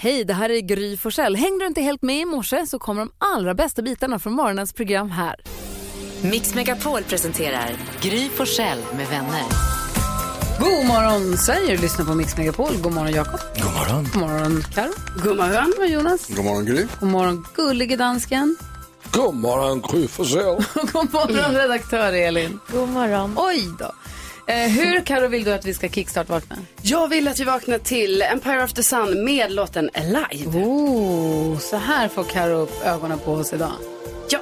Hej, det här är Gry Forssell. Hängde du inte helt med i morse så kommer de allra bästa bitarna från morgonens program här. Mix Megapol presenterar Gry Forssell med vänner. God morgon Sverige, du lyssnar på Mix Megapol. God morgon Jakob. God morgon. God morgon Karo. God morgon. God morgon Jonas. God morgon Gry. God morgon gullige dansken. God morgon Gry Forssell. God morgon redaktör Elin. God morgon. Oj då. Eh, hur Karo vill du att vi ska kickstart-vakna? Jag vill att vi vaknar till Empire of the Sun med låten Alive. Oh, så här får Karo upp ögonen på oss idag. Ja.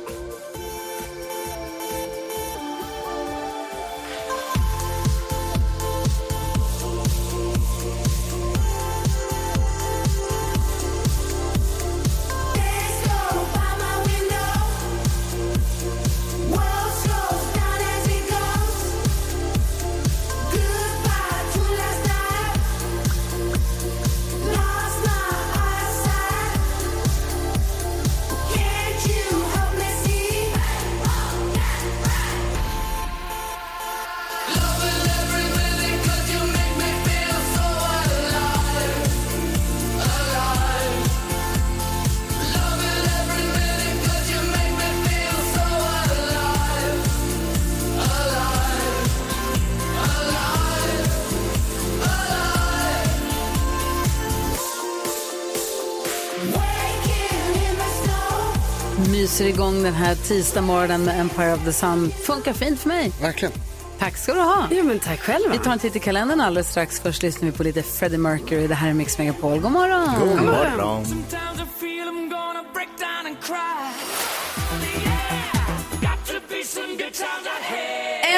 Den här tisdag morgonen med Empire of the Sun. Funkar fint för mig. Verkligen. Tack ska du ha. Ja, men tack själva. Vi tar en titt i kalendern alldeles strax. Först lyssnar vi på lite Freddie Mercury. Det här är Mix Megapol. God morgon. God morgon.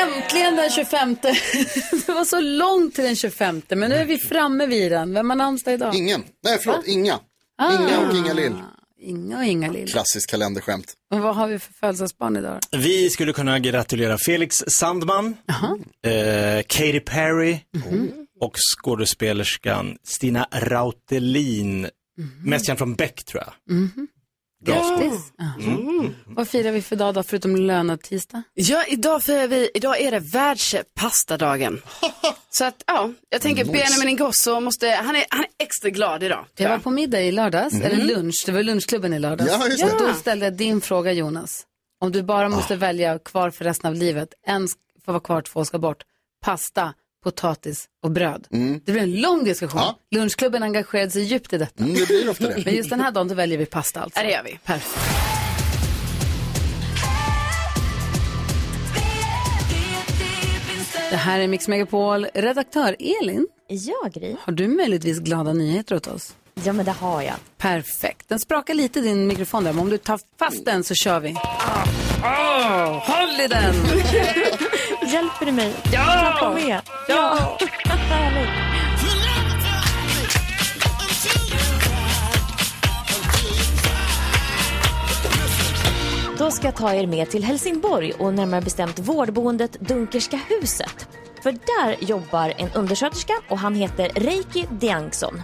Äntligen den 25. det var så långt till den 25, men nu är vi framme vid den. Vem har namnsdag idag? Ingen. Nej, förlåt. Inga. Ah. Inga och Inga Lill. Inga och Inga Lill. Klassiskt kalenderskämt. Och vad har vi för födelsedagsbarn idag? Vi skulle kunna gratulera Felix Sandman, eh, Katy Perry och skådespelerskan Stina Rautelin. Mest känd från Beck tror jag. Skål. Grattis. Aha. Vad firar vi för dag då, förutom lönad tisdag? Ja, idag, för vi, idag är det världspastadagen. Så att, ja, jag tänker Benjamin Ingrosso måste, han är, han är extra glad idag. Jag var på middag i lördags, eller lunch, det var lunchklubben i lördags. Ja, just det. Och då ställde jag din fråga Jonas. Om du bara måste välja kvar för resten av livet, en får vara kvar, två ska bort. Pasta, potatis och bröd. Det blev en lång diskussion. Ja. Lunchklubben engagerade sig djupt i detta. Mm, det blir ofta det. Men just den här dagen då väljer vi pasta alltså. Ja, det gör vi. Perfekt. Det här är Mix Megapol. Redaktör Elin, Ja, Gry. har du möjligtvis glada nyheter åt oss? Ja, men det har jag. Perfekt. Den sprakar lite din mikrofon där, men om du tar fast den så kör vi. Oh, håll i den! Hjälper du mig? Ja! Klappa med. Ja! Härligt. Då ska jag ta er med till Helsingborg och närmare bestämt vårdboendet Dunkerska huset. För där jobbar en undersköterska och han heter Reiki Diangsson.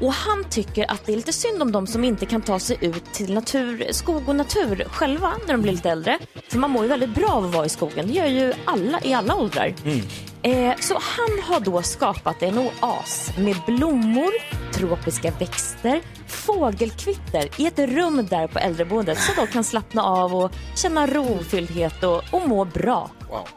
Och han tycker att det är lite synd om de som inte kan ta sig ut till natur, skog och natur själva när de blir lite äldre. För man mår ju väldigt bra av att vara i skogen. Det gör ju alla i alla åldrar. Eh, så han har då skapat en oas med blommor, tropiska växter, fågelkvitter i ett rum där på äldreboendet så de kan slappna av och känna rofylldhet och, och må bra.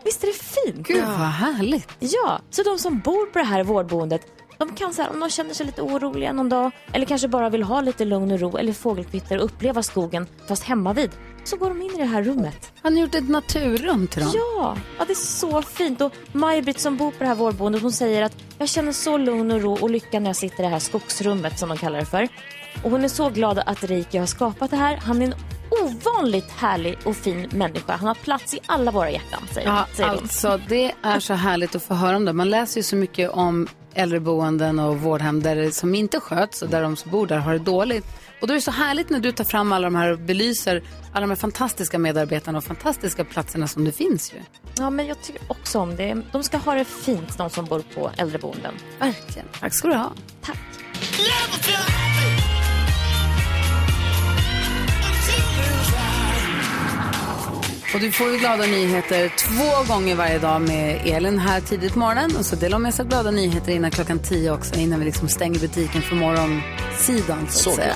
Visst är det fint? Gud vad härligt. Ja, så de som bor på det här vårdboendet de kan så här, om de känner sig lite oroliga någon dag eller kanske bara vill ha lite lugn och ro eller fågelkvitter och uppleva skogen fast hemma vid så går de in i det här rummet. Han har gjort ett naturrum till dem. Ja, ja det är så fint. Och Maj-Britt som bor på det här vårdboendet hon säger att jag känner så lugn och ro och lycka när jag sitter i det här skogsrummet som de kallar det för. Och hon är så glad att Reiki har skapat det här. Han är en ovanligt härlig och fin människa. Han har plats i alla våra hjärtan, säger, Ja, säger hon. alltså det är så härligt att få höra om det. Man läser ju så mycket om äldreboenden och vårdhem där det, som inte sköts och där de som bor där har det dåligt. Och då är det så härligt när du tar fram alla de här och belyser alla de här fantastiska medarbetarna och fantastiska platserna som det finns ju. Ja, men jag tycker också om det. De ska ha det fint, de som bor på äldreboenden. Verkligen. Tack ska du ha. Tack. Och du får ju glada nyheter två gånger varje dag med Elin här tidigt på morgonen. Och så delar hon med sig av glada nyheter innan klockan tio också, innan vi liksom stänger butiken för morgon, nyhetssidan så att Så säga.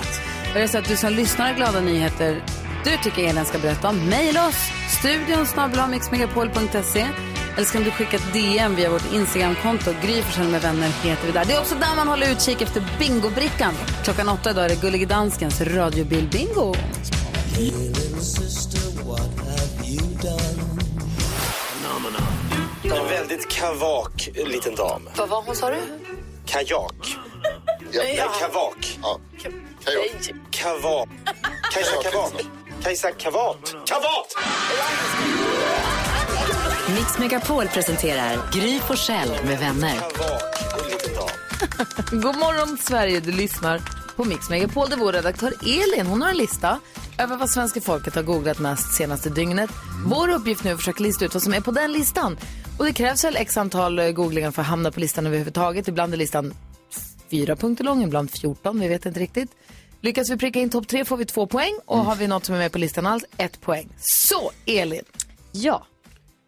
är det så att du som lyssnar har glada nyheter du tycker Elin ska berätta om, mejla oss, studion snabel-a mixmegapol.se eller så kan du skicka ett DM via vårt Instagramkonto. Gry Forssell med vänner heter vi där. Det är också där man håller utkik efter bingobrickan. Klockan åtta idag är det Gullige Danskens radiobil-bingo. En väldigt kavak liten dam. Vad var hon sa du? Kajak. Ja. Nej, kavak. Ja. Kajak. Kavat. Kajsa Kavat. Kajsa Kavat. Kavat! Mix Megapol presenterar Gry Forssell med vänner. Kavak. God morgon Sverige, du lyssnar på Mix Megapol där vår redaktör Elin, hon har en lista över vad svenska folket har googlat mest senaste dygnet. Vår uppgift nu är att försöka lista ut vad som är på den listan. Och det krävs väl x antal eh, googlingar för att hamna på listan överhuvudtaget. Ibland är listan fyra punkter lång, ibland 14, vi vet inte riktigt. Lyckas vi pricka in topp tre får vi två poäng och har vi något som är med på listan alls, ett poäng. Så Elin, Ja,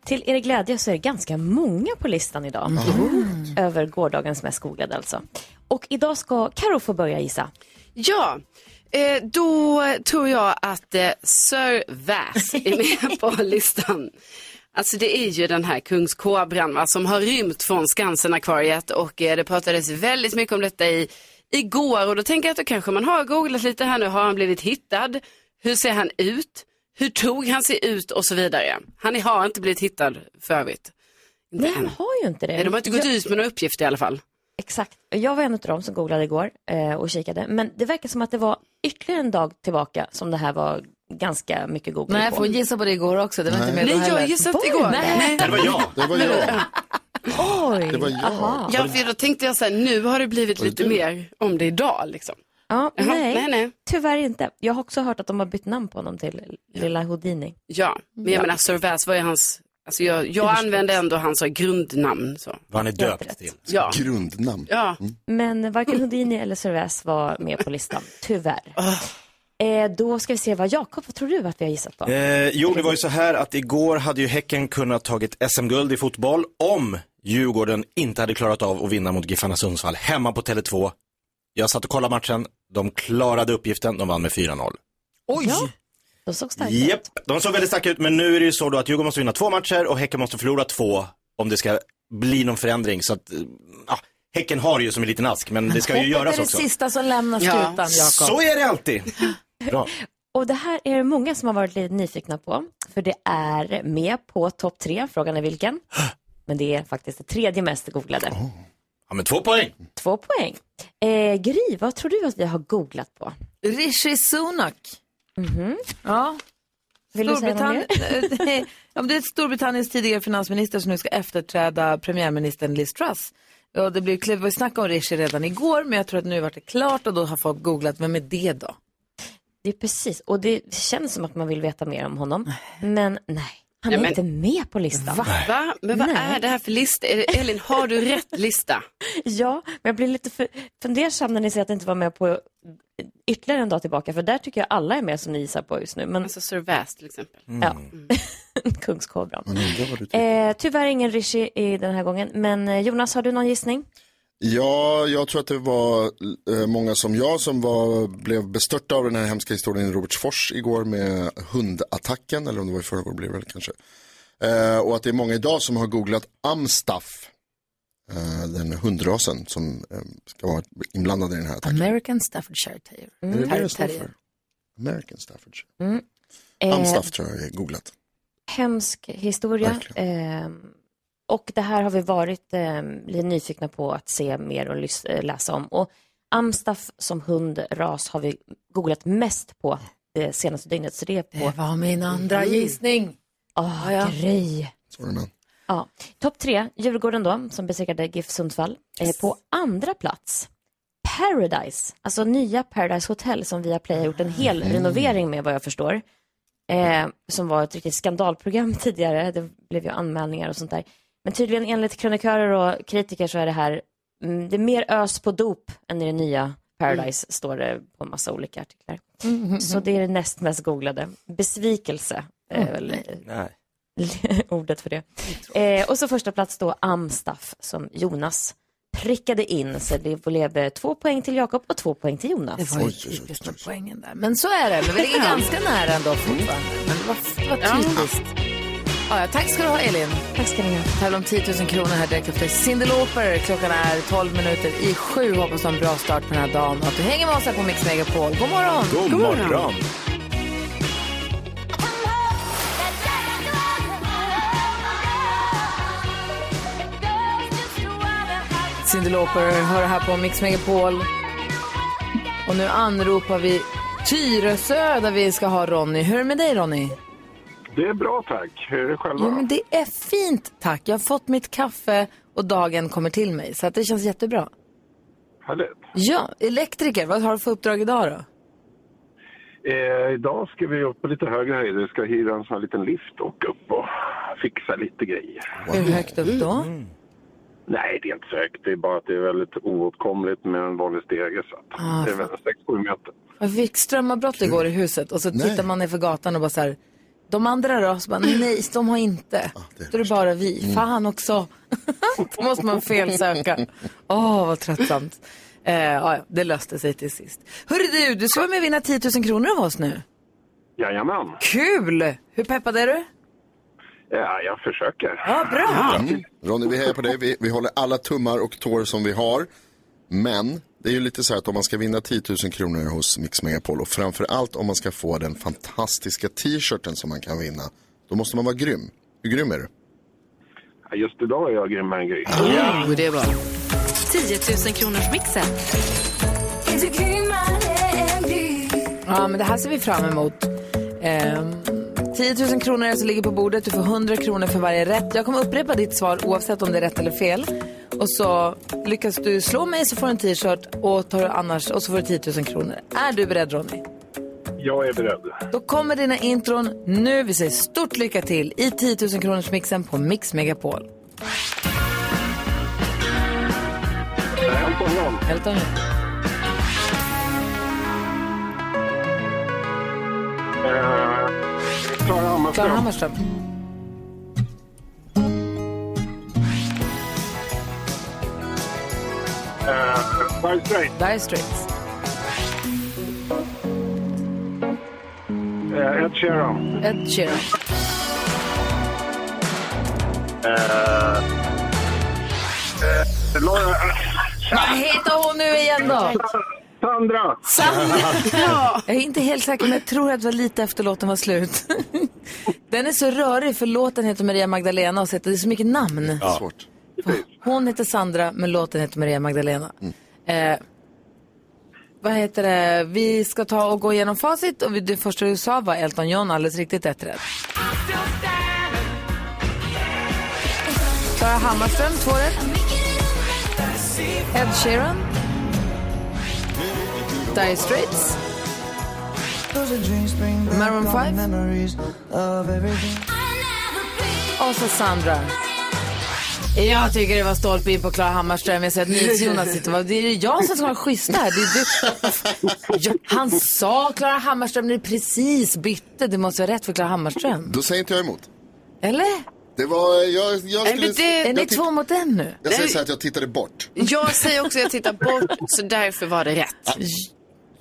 till er glädje så är det ganska många på listan idag. Över gårdagens mest googlade alltså. Och idag ska Karo få börja gissa. Ja, eh, då tror jag att eh, Sir Vass är med på listan. Alltså det är ju den här kungskobran va, som har rymt från Skansen-akvariet och eh, det pratades väldigt mycket om detta i, igår och då tänker jag att då kanske man har googlat lite här nu. Har han blivit hittad? Hur ser han ut? Hur tog han sig ut och så vidare. Han har inte blivit hittad för övrigt. Inte Nej, han har ju inte det. Nej, de har inte gått jag, ut med några uppgifter i alla fall. Exakt. Jag var en av dem som googlade igår eh, och kikade. Men det verkar som att det var ytterligare en dag tillbaka som det här var ganska mycket googlat nej jag får gissa på det igår också, det var inte med Nej, jag gissade igår. det? Nej. Det var jag. Det var jag. Oj! Det var jag. Aha. Ja, för då tänkte jag så här, nu har det blivit lite mer om det idag liksom. Ja, Jaha, nej, nej, nej. tyvärr inte. Jag har också hört att de har bytt namn på honom till Lilla Houdini. Ja, men jag menar Sir Vass var ju hans, alltså jag, jag använde ändå hans grundnamn. Så. Vad han är döpt till. Ja, Grundnamn. ja. Men varken Houdini eller Cervaz var med på listan, tyvärr. Eh, då ska vi se vad Jakob, vad tror du att vi har gissat på? Eh, jo, det var ju så här att igår hade ju Häcken kunnat tagit SM-guld i fotboll om Djurgården inte hade klarat av att vinna mot Giffarna Sundsvall hemma på Tele2. Jag satt och kollade matchen, de klarade uppgiften, de vann med 4-0. Oj! Ja. De såg starka Japp, ut. de såg väldigt starka ut, men nu är det ju så då att Djurgården måste vinna två matcher och Häcken måste förlora två om det ska bli någon förändring. Så att, eh, Häcken har det ju som en liten ask, men det ska ju göras är det också. sista som lämnar Ja. skutan, Jakob. Så är det alltid. Bra. Och det här är det många som har varit lite nyfikna på, för det är med på topp tre, frågan är vilken. Men det är faktiskt det tredje mest googlade. Ja, men två poäng. Två poäng. Eh, Gry, vad tror du att vi har googlat på? Rishi Sunak. Ja. Vill du säga något mer? Storbritannien, det är Storbritanniens tidigare finansminister som nu ska efterträda premiärministern Liz Truss. Och det blev det var snack om Rishi redan igår, men jag tror att nu vart det klart och då har folk googlat, vem är det då? Det är precis, och det känns som att man vill veta mer om honom. Men nej, han Ja, är men- inte med på listan. Va? Men vad Nej. är det här för lista? Elin, har du rätt lista? Ja, men jag blir lite för fundersam när ni säger att det inte var med på ytterligare en dag tillbaka, för där tycker jag alla är med som ni gissar på just nu. Men Alltså Sir till exempel. ja, kungskobran. Undrar vad du tycker. Eh, tyvärr ingen Rishi i den här gången, men eh, Jonas, har du någon gissning? Ja, jag tror att det var eh, många som jag som var, blev bestörta av den här hemska historien i Robertsfors igår med hundattacken, eller om det var i förrgår blev det väl kanske. Eh, och att det är många idag som har googlat Amstaff, eh, den hundrasen som eh, ska vara inblandad i den här attacken. American Staffordshire Terrier. Är det det för? American Staffordshire. Eh, Amstaff tror jag är googlat. hemsk historia. Och det här har vi varit eh, lite nyfikna på att se mer och lys- eh, läsa om. Och Amstaff som hundras har vi googlat mest på det senaste dygnet. Så det är på Det var min andra gissning. oh, ja. grej. Ja. Topp tre, Djurgården då, som besegrade GIF Sundsvall. Eh, på andra plats, Paradise, alltså nya Paradise Hotel som vi har Play har gjort en hel renovering med vad jag förstår. Eh, som var ett riktigt skandalprogram tidigare, det blev ju anmälningar och sånt där. Men tydligen enligt krönikörer och kritiker så är det här, mm, det är mer ös på dop än i det nya Paradise, står det på massa olika artiklar. Så det är det näst mest googlade. Besvikelse är väl Nej. ordet för det. Eh, och så första plats då Amstaff som Jonas prickade in. Så det blev två poäng till Jakob och två poäng till Jonas. Det var ju typiskt med poängen där. Men så är det. Men vi ligger ganska nära ändå fortfarande. Men det var typiskt. Ja, ja, tack ska du ha Elin. Tack ska ni ha. Tävlar om 10 000 kronor här direkt efter Cyndi Lauper. Klockan är 12 minuter i sju. Hoppas du har en bra start på den här dagen och att du hänger med oss här på Mix Megapol. God morgon! God morgon. Cyndi Lauper hör här på Mix Megapol. Och nu anropar vi Tyresö där vi ska ha Ronny. Hur är det med dig Ronny? Det är bra tack. Hur är det själva? Jo, men det är fint tack. Jag har fått mitt kaffe och dagen kommer till mig. Så att det känns jättebra. Härligt. Ja, elektriker, vad har du för uppdrag idag då? Eh, idag ska vi upp på lite högre höjder. Vi ska hyra en sån här liten lift och upp och fixa lite grejer. Hur högt upp då? Nej, det är inte så högt. Det är bara att det är väldigt oåtkomligt med en vanlig stege. Så att Ah, det är väl 6-7 meter. Jag fick strömavbrott igår i huset och så Nej. tittar man ner för gatan och bara så här. De andra då? Så bara, nej, de har inte. det är Då är det bara vi. Fan också. Då måste man felsöka. Åh, vad tröttsamt. Eh, ja, ja, det löste sig till sist. Hörru du, du ska vara med och vinna 10 000 kronor av oss nu. Jajamän. Kul! Hur peppad är du? Ja, jag försöker. Ja, bra. Ronny, vi hejar på dig. Vi, vi håller alla tummar och tår som vi har. Men det är ju lite så här att om man ska vinna 10 000 kronor hos Mix Megapol och framför allt om man ska få den fantastiska t-shirten som man kan vinna, då måste man vara grym. Hur grym är du? Just idag är jag grymmare än Gry. Oh, det är bra. 10 000 kronors mixen. Ja, men det här ser vi fram emot. Ehm, 10 000 kronor är som ligger på bordet. Du får 100 kronor för varje rätt. Jag kommer upprepa ditt svar oavsett om det är rätt eller fel. Och så lyckas du slå mig så får du en t-shirt och tar du annars och så får du 10 000 kronor. Är du beredd Ronny? Jag är beredd. Då kommer dina intron nu. Vi säger stort lycka till i 10 000 kronors mixen på Mix Megapol. Elton John. Elton John. Eh, Klara Hammarström. Klara Hammarström. Dire Straits. Dire Straits. Eh, Ed Sheeran. Ed Sheeran. Eh, Laura... Vad heter hon nu igen då? Sandra. Sandra. Jag är inte helt säker, men jag tror att det var lite efter låten var slut. Den är så rörig, för låten heter Maria Magdalena och så heter det är så mycket namn. Svårt. Hon heter Sandra, men låten heter Maria Magdalena. Eh, vad heter det? Vi ska ta och gå igenom facit och vi- det första du sa var Elton John, alldeles riktigt ett rätt. Klara Hammarström, två rätt. Ed Sheeran. Dire Straits. Maroon 5. Och så Sandra. Jag tycker det var stolpe in på Klara Hammarström. Jag ser att NyhetsJonas sitter och Det är jag som ska vara schysst här. Det är du. Ja, Han sa Klara Hammarström när det precis bytte. Det måste vara rätt för Klara Hammarström. Då säger inte jag emot. Eller? Det var, jag, jag skulle... men det- Är ni två mot en nu? jag säger så här att jag tittade bort. Jag säger också att jag tittar bort, så därför var det rätt.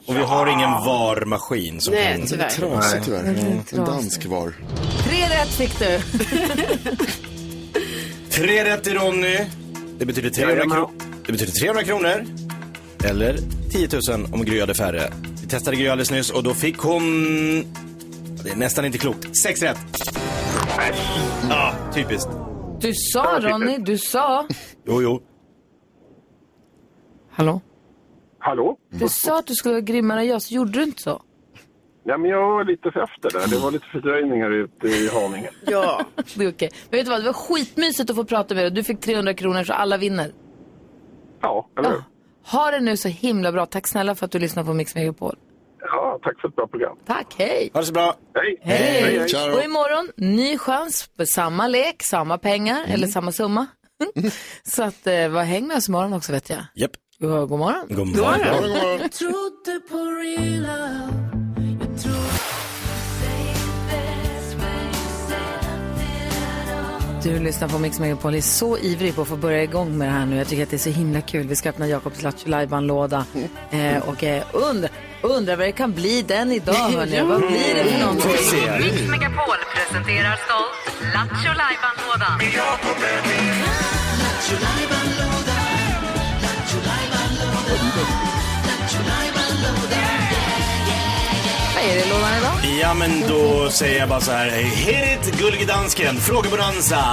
Och vi har ingen VAR-maskin som Nej, kan... tyvärr. Trasigt tyvärr. är En dansk var. Tre rätt fick du. Tre rätt till Ronny. Det betyder 300, Jajamän. kro- det betyder 300 kronor. Eller 10 000 om Gry hade färre. Vi testade Gry alldeles nyss och då fick hon... Det är nästan inte klokt. Sex rätt. Ja, typiskt. Du sa Ronny, du sa. Jo, jo. Hallå? Hallå? Du sa att du skulle vara grymmare än jag, så gjorde du inte så. Ja, men jag var lite för efter där. Det var lite fördröjningar ute i Haninge. Ja. Det är okej. Men vet du vad, det var skitmysigt att få prata med dig. Du fick 300 kronor så alla vinner. Ja, eller hur? Ha det nu så himla bra. Tack snälla för att du lyssnar på Mix Megapol. Ja, tack för ett bra program. Tack, hej! Ha det så bra. Hej! Hej! Ciao. Och imorgon, ny chans på samma lek, samma pengar eller samma summa. så att, eh, var häng med oss imorgon också vet jag. Japp. God god morgon. God morgon. Ja, god morgon. Du lyssnar på Mix Megapol. Jag är så ivrig på att få börja igång med det här nu. Jag tycker att det är så himla kul. Vi ska öppna Jakobs Lattjo låda eh, och eh, undrar undra vad det kan bli den idag, hörni. Vad blir det för någonting? Mix Megapol presenterar stolt Lattjo Lajban-lådan. Vad är säger i lådan idag? Ja, men då säger jag bara så här. Hit it, gullige dansken. Frågebonanza.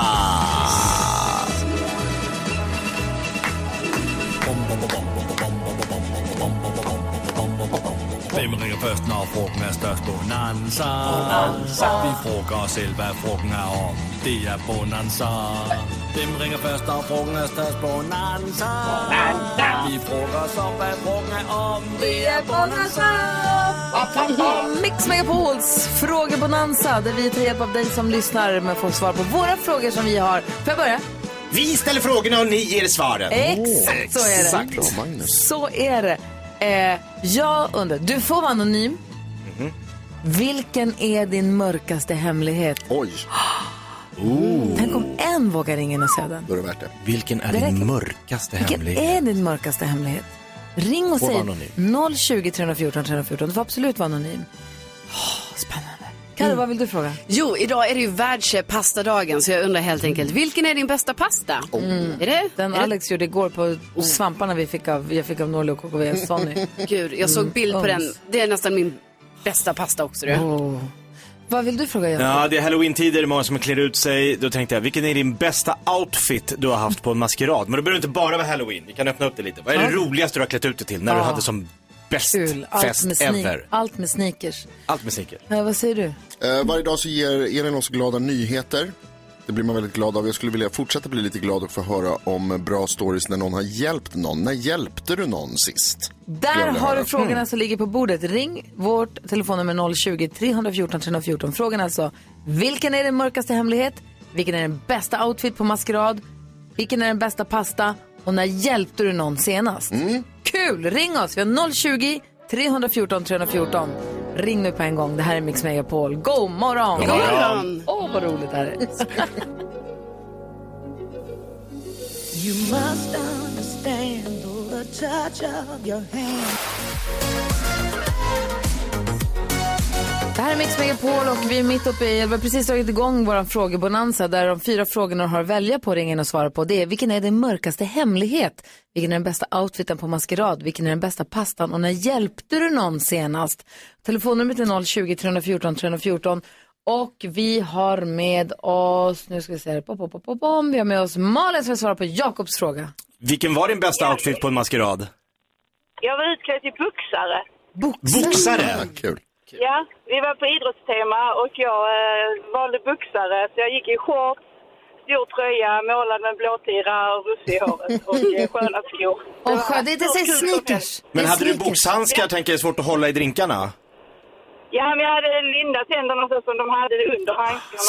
Hvem ringer først, når frugten er størst? Bonanza. Vi frågar os selv, hvad frugten er om. Det er Bonanza. Hvem ringer først, når frugten er størst? Bonanza. Vi frågar os om, hvad frugten er om. Det er Bonanza. Mix Megapols frågebonanza där vi tar hjälp av dig som lyssnar med att få svar på våra frågor som vi har. Får jag börja? Vi ställer frågorna och ni ger svaren. Exakt så är det. Magnus. Så är det. Eh, jag undrar, du får vara anonym. Vilken är din mörkaste hemlighet? Oj, Tänk om en vågar ringa in och säga den. då är det värt det. Vilken är Det din mörkaste Vilken hemlighet? är din mörkaste hemlighet? Ring och säg vara anonym. 020 314 314. Du får absolut vara anonym. Åh, spännande. Kalle, vad vill du fråga? Jo, idag är det ju världspastadagen så jag undrar helt enkelt, vilken är din bästa pasta? Är det? Den är det? Alex gjorde igår på svamparna vi fick av, jag fick av Norli och KKV Sonny. Gud, jag såg bild på den. Det är nästan min bästa pasta också. Du. Oh. Vad vill du fråga Jakob? Ja, det är halloween-tider, många som klär ut sig. Då tänkte jag, vilken är din bästa outfit du har haft på en maskerad? Men då behöver det inte bara vara halloween, vi kan öppna upp det lite. Vad är det roligaste du har klätt ut dig till när du hade som bäst Kul. Allt med, fest sneak- ever? allt med sneakers. Allt med sneaker. Ja, vad säger du? Eh, varje dag så ger Elin oss glada nyheter. Det blir man väldigt glad av. Jag skulle vilja fortsätta bli lite glad och få höra om bra stories när någon har hjälpt någon. När hjälpte du någon sist? Där har du frågorna som ligger på bordet. Ring vårt telefonnummer 020 314 314. Frågan är alltså, vilken är din mörkaste hemlighet? Vilken är den bästa outfit på maskerad? Vilken är den bästa pasta? Och när hjälpte du någon senast? Kul! Ring oss! Vi har 020 314 314. Ring nu på en gång. Det här är Mix Megapol. God morgon! God morgon. Åh, vad roligt det här är. You must understand the touch of your hand. Det här är Mix Megapol och vi är mitt uppe i, vi har precis dragit igång vår frågebonanza där de fyra frågorna har att välja på ringen och svara på. Det är vilken är din mörkaste hemlighet? Vilken är den bästa outfiten på maskerad? Vilken är den bästa pastan? Och när hjälpte du någon senast? Telefonnumret är 020 314 314 och vi har med oss, nu ska vi se här, pop, pop, pop, pop, pop. vi har med oss Malin som vill svara på Jakobs fråga. Vilken var din bästa outfit på en maskerad? Jag var utklädd till boxare. Boxare? Ja, kul. Ja, vi var på idrottstema och jag eh, valde boxare. Så jag gick i shorts, stor tröja, målad med blåtira och russ i håret och eh, sköna skor. Och det, det säger kul som sneakers. helst. Men är hade du boxhandskar, tänker jag, svårt att hålla i drinkarna? Ja, men jag hade lindat händerna så som de hade under handskarna.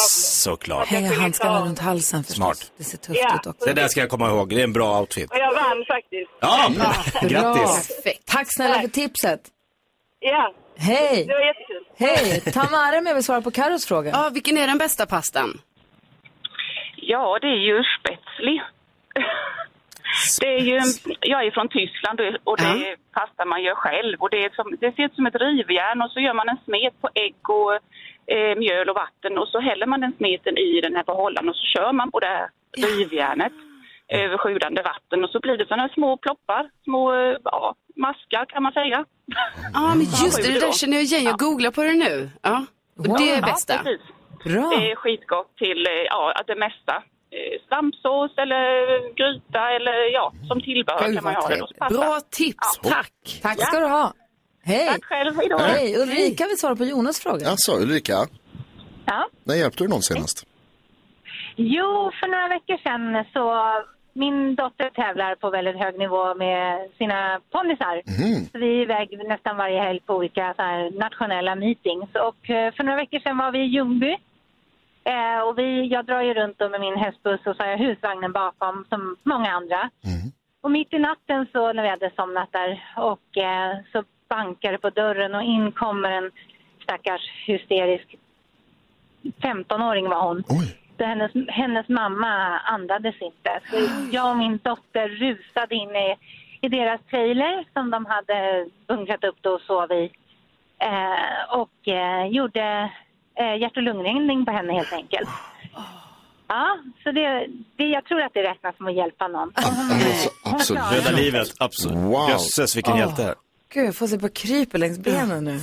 Såklart. Hänga handskarna runt halsen förstås. Smart. Det ser tufft Ja. ut också. Det där ska jag komma ihåg, det är en bra outfit. Och jag vann faktiskt. Ja, grattis. Perfekt. Tack snälla för tipset. Ja, Hej! det var jättekul. Hej! Tamara med vill svara på Carros fråga. Ja, vilken är den bästa pastan? Ja, det är ju spätzli. Det är ju, jag är från Tyskland och- och det är pasta man gör själv. Och det, är som, det ser ut som ett rivjärn och så gör man en smet på ägg och eh, mjöl och vatten och så häller man den smeten i den här behållaren och så kör man på det här rivjärnet över sjudande vatten och så blir det sådana små ploppar, små eh, ja, maskar kan man säga. Ja, men just det, det där känner jag igen. Jag googlar på det nu. Ja, och det är bästa. Ja, precis. Bra. Det är skitgott till eh, ja, det mesta. Eh, Svampsås eller gryta eller ja, som tillbehör Gud, kan man ha det. Bra tips, tack. Tack ska du ha. Hej! Tack själv, hej då. Hej! Ulrika vill svara på Jonas fråga. Alltså Ulrika, Ja. när hjälpte du någon senast? Jo, för några veckor sedan så min dotter tävlar på väldigt hög nivå med sina ponnysar. Så vi är iväg nästan varje helg på olika nationella meetings. Och eh, för några veckor sedan var vi i Ljungby. Eh, och vi, jag drar ju runt med min hästbuss och så har jag husvagnen bakom som många andra. Och mitt i natten så när vi hade somnat där och eh, så bankar det på dörren och in kommer en stackars hysterisk 15-åring var hon. Oj. Så hennes, hennes mamma andades inte. Så jag och min dotter rusade in i, i deras trailer som de hade bunkrat upp då och sov i. Eh, och eh, gjorde eh, hjärt och lungräddning på henne helt enkelt. Ja, så det, det, jag tror att det räknas som att hjälpa någon. Absolut. Rädda livet, absolut. Wow. Jösses vilken hjälte. Gud, jag får se på kryper längs benen nu.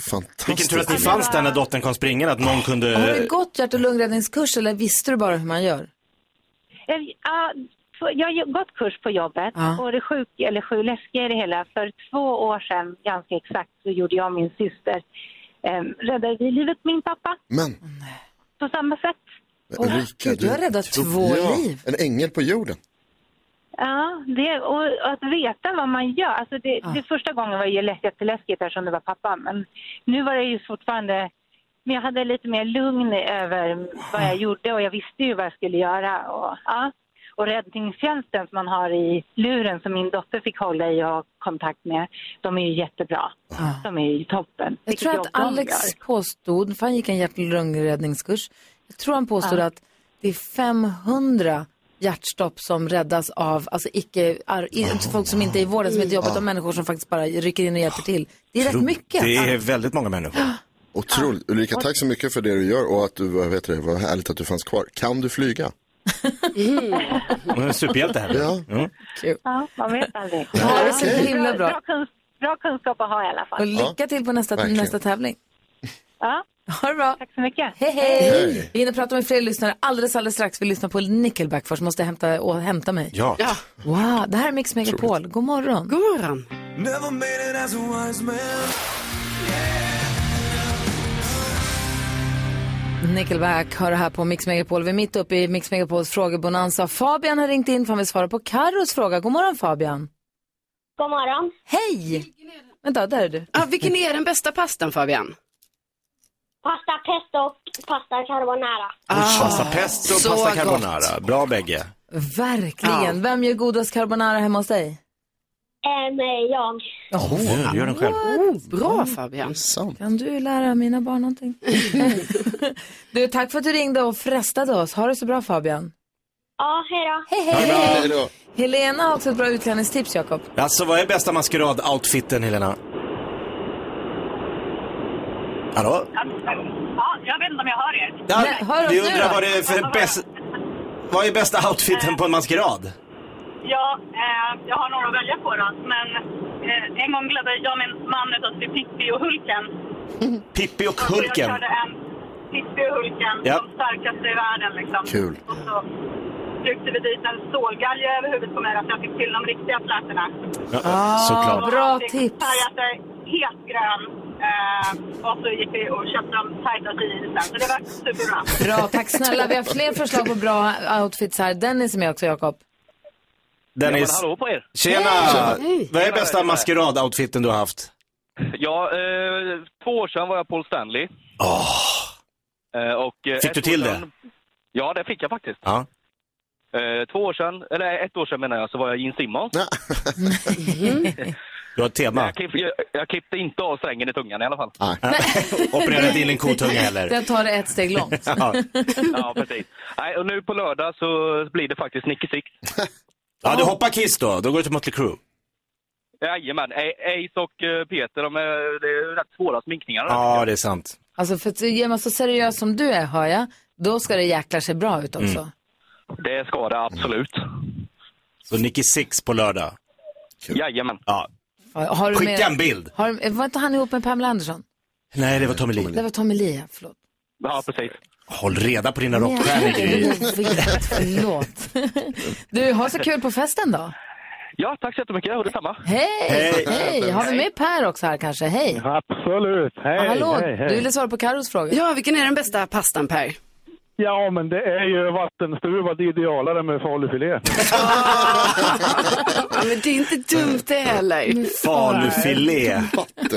Vilken tur att ni fanns där när dottern kom springande, att någon Har kunde... du gått hjärt och lungräddningskurs eller visste du bara hur man gör? Eh, Ja, jag har gått kurs på jobbet. Ja. Och det sjuk, eller sju läskiga i det hela. För två år sedan, ganska exakt, så gjorde jag och min syster eh, räddade vi livet på min pappa Men, på samma sätt. Ulrika, Gud, du har räddat två liv. En ängel på jorden. Ja, det, och att veta vad man gör. Alltså det, det första gången var ju lätt- jätteläskigt eftersom det var pappa. Men nu var det ju fortfarande... Men jag hade lite mer lugn över vad jag gjorde och jag visste ju vad jag skulle göra. Och, ja. och räddningstjänsten som man har i luren som min dotter fick hålla i och ha kontakt med, de är ju jättebra. De är ju toppen. Jag tror att Alex påstod, för han gick en hjärt och lungräddningskurs. Jag tror han påstod Ja. att det är 500 hjärtstopp som räddas av, alltså icke, ar, i, folk som inte är i vården, som inte jobbat, Ja. av människor som faktiskt bara rycker in och hjälper till. Det är rätt Tro- mycket. Det är väldigt många människor. Otroligt. Ulrika, tack så mycket för det du gör och att du, vad heter det, vad härligt att du fanns kvar. Kan du flyga? Hon är en superhjälte här. Ja. Mm. Ja, man vet aldrig. Ja, det är så himla bra. Bra, kunsk, bra kunskap att ha i alla fall. Och lycka till på nästa, verkligen. nästa tävling. Ja, Ha det bra. tack så mycket. Hej, hej! Hej. Vi hinner prata med fler lyssnare alldeles, alldeles strax. Vi lyssnar på Nickelback först. Måste hämta, och hämta mig. Ja. Ja, Wow, det här är Mix Megapol. God morgon. god morgon. Never made it as a wise man. Nickelback hör det här på Mix Megapol. Vi är mitt uppe i Mix Megapols frågebonanza. Fabian har ringt in för han vill svara på Carros fråga. God morgon Fabian. God morgon. Hej! Vänta, där är du. Ja, vilken är den bästa pastan Fabian? Pasta pesto och pasta carbonara. Pasta pesto och så pasta gott. carbonara. Bra bägge. Verkligen. Vem gör godast carbonara hemma hos dig? Ehm, jag. Oh, du gör den själv. Oh, bra Fabian. Sant. Kan du lära mina barn någonting? du, tack för att du ringde och frestade oss. Ha det så bra Fabian. Ja, hej då. Hej, hej! Helena har också ett bra utklädningstips, Jakob. Alltså vad är bästa maskerad-outfiten Helena? Hallå? Ja, jag vet inte om jag hör er. Ja, Nej, hör oss vi nu undrar då. vad det är för bäst... Vad är bästa outfiten på en maskerad? Ja, eh, jag har några att välja på då. Men eh, en gång gladde jag min man ut oss till Pippi och Hulken. Pippi och Och Hulken. jag körde en Pippi och Hulken, Ja. de starkaste i världen liksom. Kul. Och så tryckte vi dit en stålgalge över huvudet på mig så att jag fick till de riktiga flätorna. Ja, såklart. Ah, Bra fick tips. färgat sig helt grön. Eh, och så gick vi och köpte de tajtaste jeansen. Så det var superbra. Bra, tack snälla. Vi har fler förslag på bra outfits här. Dennis är med också, Jakob. Dennis, Hallå på er! tjena! Vad är bästa maskerad-outfiten du har haft? Ja, eh, två år sedan var jag Paul Stanley. Eh, och, eh, Fick du till år det? sedan- Ja, det fick jag faktiskt. Ja. Eh, två år sedan, eller ett år sedan menar jag, så var jag Gene Simmons. Du har ett tema. Jag, klipp, jag, jag klippte inte av strängen i tungan i alla fall. Opererade inte in en kotunga heller. Jag tar det ett steg långt. Ja. Ja, precis. Nej, och nu på lördag så blir det faktiskt Nicky Six. ja, du hoppar Kiss då. Då går du till Mötley Crüe. Jajamän, Ace och eh, Peter, de är, det är rätt svåra sminkningar. Ja, det är sant. Alltså, för att är man så seriös som du är, hör jag, då ska det jäkla sig bra ut också. Mm. Det ska det absolut. Så Nicky Six på lördag. Jajamän. Ja. Har du Skicka med- en bild. Har, var inte han ihop med Pamela Anderson? Nej, det var Tommy Lee. Det var Tommy Lee, ja, förlåt. Ja, precis. Håll reda på dina rockstjärnor, Gry. Förlåt. Du, ha så kul på festen då. Ja, tack så jättemycket och detsamma. Hej! Hej. Hej! Har vi med Per också här kanske? Hej! Absolut. Hej, Hallå, hej, hej. du ville svara på Carros fråga. Ja, vilken är den bästa pastan Per? Ja, men det är ju vattenstuvad idealare med falufilé. Ja, men det är inte dumt det heller. Falufilé.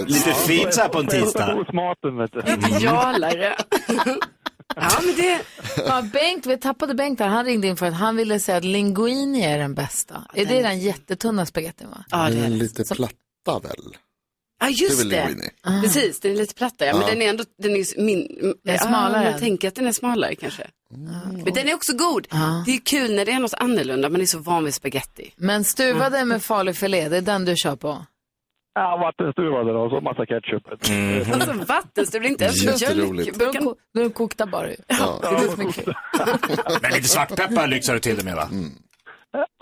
Lite fint så här på en tisdag. Prestationsmaten, vet du. Idealare. Ja, men det... Ja, Bengt, vi tappade Bengt där. Han ringde in för att han ville säga att linguini är den bästa. Är det den jättetunna spagettin va? Ja, det är lite platta väl? Ja, just Det är det. linguini. Precis, den är lite plattare. Men Ja. den är ändå den är min, Den är ja, smalare. Jag tänker att den är smalare kanske. Men den är också god. Det är kul när det är något annorlunda, man är så van vid spaghetti. Men stuvade med falufilé, det är den du kör på? Ja, vattenstuvade då, och så massa ketchup. Alltså vattenstuv, inte ens. Då är de är de kokta bara. ju. Ja. Kul. Men lite svartpeppar lyxar du till det med va?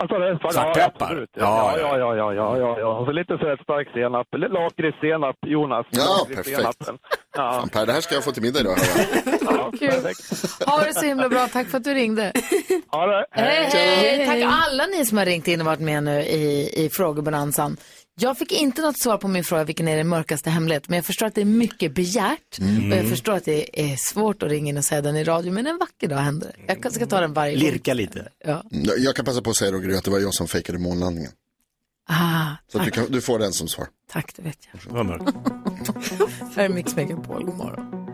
Alltså, ja, Svartpeppar? Ja, Ja, ja, ja, ja, ja, ja, ja. Och så lite sötstark senap. Lakritssenap, Jonas. Ja, Lakritssenapen. Ja, Per, det här ska jag få till middag idag. ja, Kul. perfekt. Ha det så himla bra, tack för att du ringde. Ha det. Hej, hej. Tack alla ni som har ringt in och varit med nu i, i frågebonanzan. Jag fick inte något svar på min fråga vilken är den mörkaste hemlighet, men jag förstår att det är mycket begärt och jag förstår att det är svårt att ringa in och säga den i radio, men en vacker dag händer det. Jag ska ta den varje gång. Lirka lite. Ja. Mm, Jag kan passa på att säga Roger att det var jag som fejkade månlandningen. Ah, Så att du, kan, du får den som svar. tack, det vet jag. Mörkt. Här är Mix Megapol, god morgon.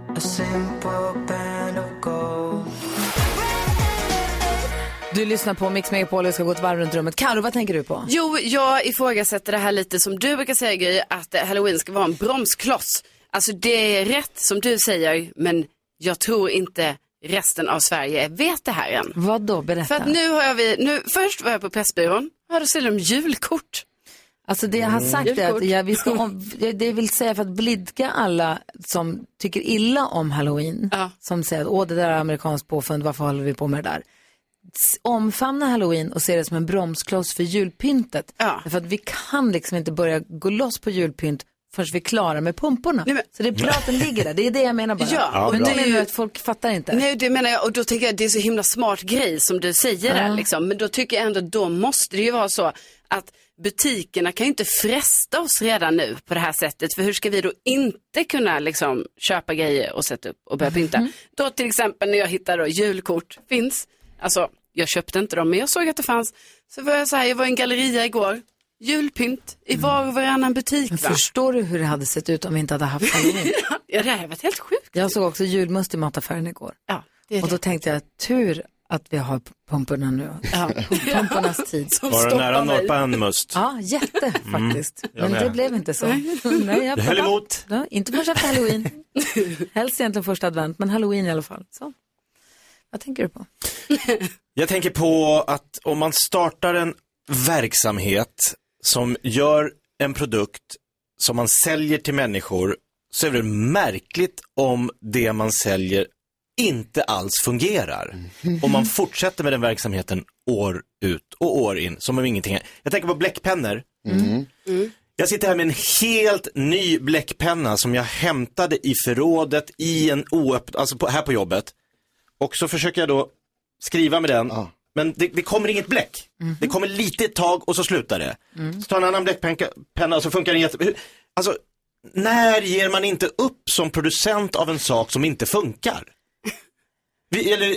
Du lyssnar på Mix Megapol och ska gå ett varv runt rummet. Karo, vad tänker du på? Jo, jag ifrågasätter det här lite som du brukar säga Gry, att halloween ska vara en bromskloss. Alltså det är rätt som du säger, men jag tror inte resten av Sverige vet det här än. Vad då? Berätta. För att nu har vi, nu, först var jag på Pressbyrån, ja då säljer de julkort. Alltså det jag har sagt är att jag, vi ska om, det vill säga för att blidka alla som tycker illa om halloween. Ja. Som säger att åh det där är amerikanskt påfund, varför håller vi på med det där? Omfamna halloween och se det som en bromskloss för julpyntet. Ja. För att vi kan liksom inte börja gå loss på julpynt förrän vi är klara med pumporna. Nej, men- Så det är bra att den ligger där, det är det jag menar bara. Ja, Ja, men bra. du menar ju att folk fattar inte. Nej, det menar jag och då tänker jag det är så himla smart grej som du säger där Ja. liksom. Men då tycker jag ändå då måste det ju vara så att butikerna kan ju inte fresta oss redan nu på det här sättet. För hur ska vi då inte kunna liksom köpa grejer och sätta upp och börja pynta? Mhm. Då till exempel när jag hittar då julkort finns, alltså jag köpte inte dem men jag såg att det fanns. Så var jag så här, jag var i en galleria igår, julpynt i var och varannan butik. Men Va? Förstår du hur det hade sett ut om vi inte hade haft halloween? Ja, det här har varit helt sjukt. jag såg också julmust i mataffären igår. Ja, det är Och det. då tänkte jag, tur att vi har pumporna nu. Ja. Pumpornas tid. Som Var du stoppar nära att norpa en must? Ja, jätte faktiskt. jag Men det blev inte så. Nej, jag höll emot. Ja, inte förrän efter halloween. Helst egentligen första advent, men halloween i alla fall. Så. Vad tänker du på? Jag tänker på att om man startar en verksamhet som gör en produkt som man säljer till människor så är det märkligt om det man säljer inte alls fungerar. Om man fortsätter med den verksamheten år ut och år in som om ingenting Jag tänker på bläckpennor. Jag sitter här med en helt ny bläckpenna som jag hämtade i förrådet i en oöppnad, alltså på, här på jobbet. Och så försöker jag då skriva med den, men det, det kommer inget bläck. Det kommer lite ett tag och så slutar det. Så tar en annan bläckpenna och så funkar den jätte... hur- Alltså, när ger man inte upp som producent av en sak som inte funkar? Vi, eller,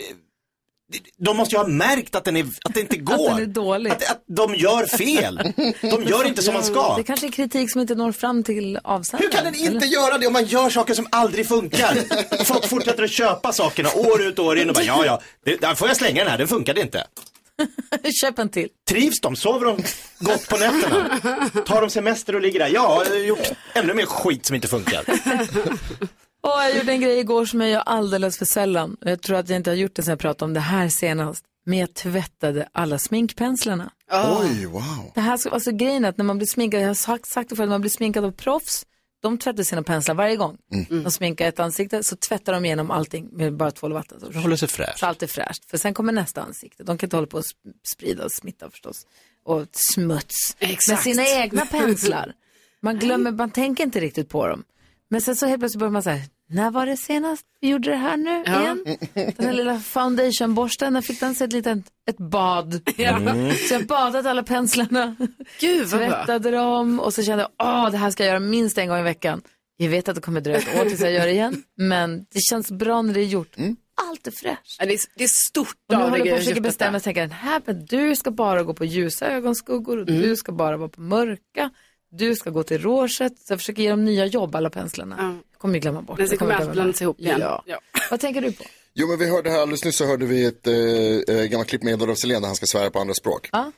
de måste ju ha märkt att, den är, att det inte går. Att den är dålig. Att, att de gör fel. De gör inte som man ska. Det kanske är kritik som inte når fram till avsändaren. Hur kan den inte eller? göra det om man gör saker som aldrig funkar? Och folk fortsätter att köpa sakerna år ut och år in och bara, ja, ja, det, där får jag slänga den här, den funkade inte. Köp en till. Trivs de? Sover de gott på nätterna? Tar de semester och ligger där? Ja, jag har gjort ännu mer skit som inte funkar. Och jag gjorde en grej igår som jag gör alldeles för sällan. Jag tror att jag inte har gjort det sen jag pratade om det här senast. Men jag tvättade alla sminkpenslarna. Oj, wow. Det här, ska- alltså grejen är att när man blir sminkad, jag har sagt, sagt det förut, man blir sminkad av proffs, de tvättar sina penslar varje gång. De sminkar ett ansikte så tvättar de igenom allting med bara tvål och vatten. Så, håller sig fräsch. så allt är fräscht. För sen kommer nästa ansikte. De kan inte hålla på att sp- sprida och smitta förstås. Och smuts. Med Exakt. sina egna penslar. Man glömmer, man tänker inte riktigt på dem. Men sen så helt plötsligt börjar man säga, när var det senast vi gjorde det här nu Ja. igen? Den här lilla foundationborsten, när fick den sig ett litet ett bad? Så jag badat alla penslarna, Gud tvättade dem och så kände jag, åh det här ska jag göra minst en gång i veckan. Jag vet att det kommer dröja ett år tills jag gör det igen, men det känns bra när det är gjort. Allt är fräscht. Ja, det, är, det är stort Och nu håller jag på att försöka bestämma, tänker, den här, men du ska bara gå på ljusa ögonskuggor och du ska bara vara på mörka. Du ska gå till rouget. Så jag försöker ge dem nya jobb, alla penslarna. Ja. Jag kommer ju glömma bort. Men sen kommer allt blandas ihop igen. Ja. Ja. Vad tänker du på? Jo, men vi hörde här alldeles nyss så hörde vi ett eh, eh, gammalt klipp med Adolf Selén där han ska svära på andra språk. Ja.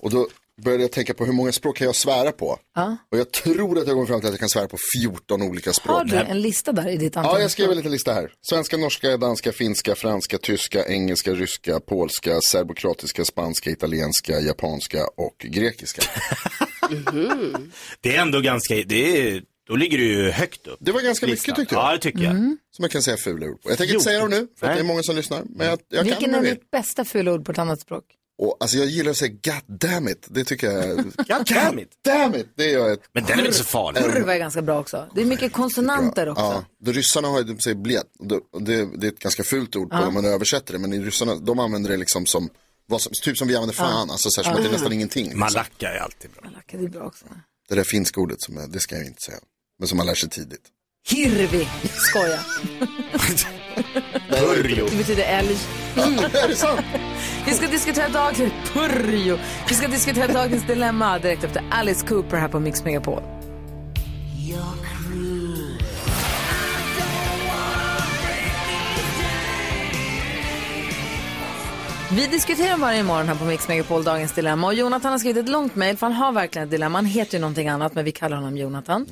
Och då började jag tänka på hur många språk kan jag svära på? Ja. Och jag tror att jag kommer fram till att jag kan svära på 14 olika språk. Har du en lista där i ditt antal? Ja, jag skrev en liten lista här. Svenska, norska, danska, finska, franska, tyska, engelska, ryska, polska, serbokroatiska, spanska, italienska, japanska och grekiska. Det är ändå ganska, det är, då ligger du ju högt upp. Det var ganska mycket Listan. tyckte jag. Ja, det tycker jag. Mm. Som jag kan säga fula ord på. Jag tänker inte säga dem nu, för att det är många som lyssnar. Men jag, jag kan Vilken om jag är ditt bästa fula ord på ett annat språk? Och, alltså jag gillar att säga God damn it. Det tycker jag. God damn it. damn it. Det gör. Ett... Men den är väl inte så farlig? Kurva är ganska bra också. Det är mycket konsonanter också. Ja, de ryssarna har ju, de säger bled. Det, det, det är ett ganska fult ord på Ja. när man översätter det. Men i ryssarna, de använder det liksom som, vad som typ som vi använder fan. Ja. Alltså så här, som Ja. att det är nästan ingenting. Liksom. Malacka är alltid bra. Malacka, det är bra också. Det där finska ordet, som, det ska jag inte säga. Men som man lär sig tidigt. Hirvi. Skoja. Purjo. Det betyder älg. är det sant? Vi ska diskutera dagens... Purjo. Vi ska diskutera dagens dilemma direkt efter Alice Cooper här på Mix Megapol. Vi diskuterar varje morgon här på Mix Megapol dagens dilemma och Jonathan har skrivit ett långt mejl för han har verkligen ett dilemma. Han heter ju någonting annat men vi kallar honom Jonathan.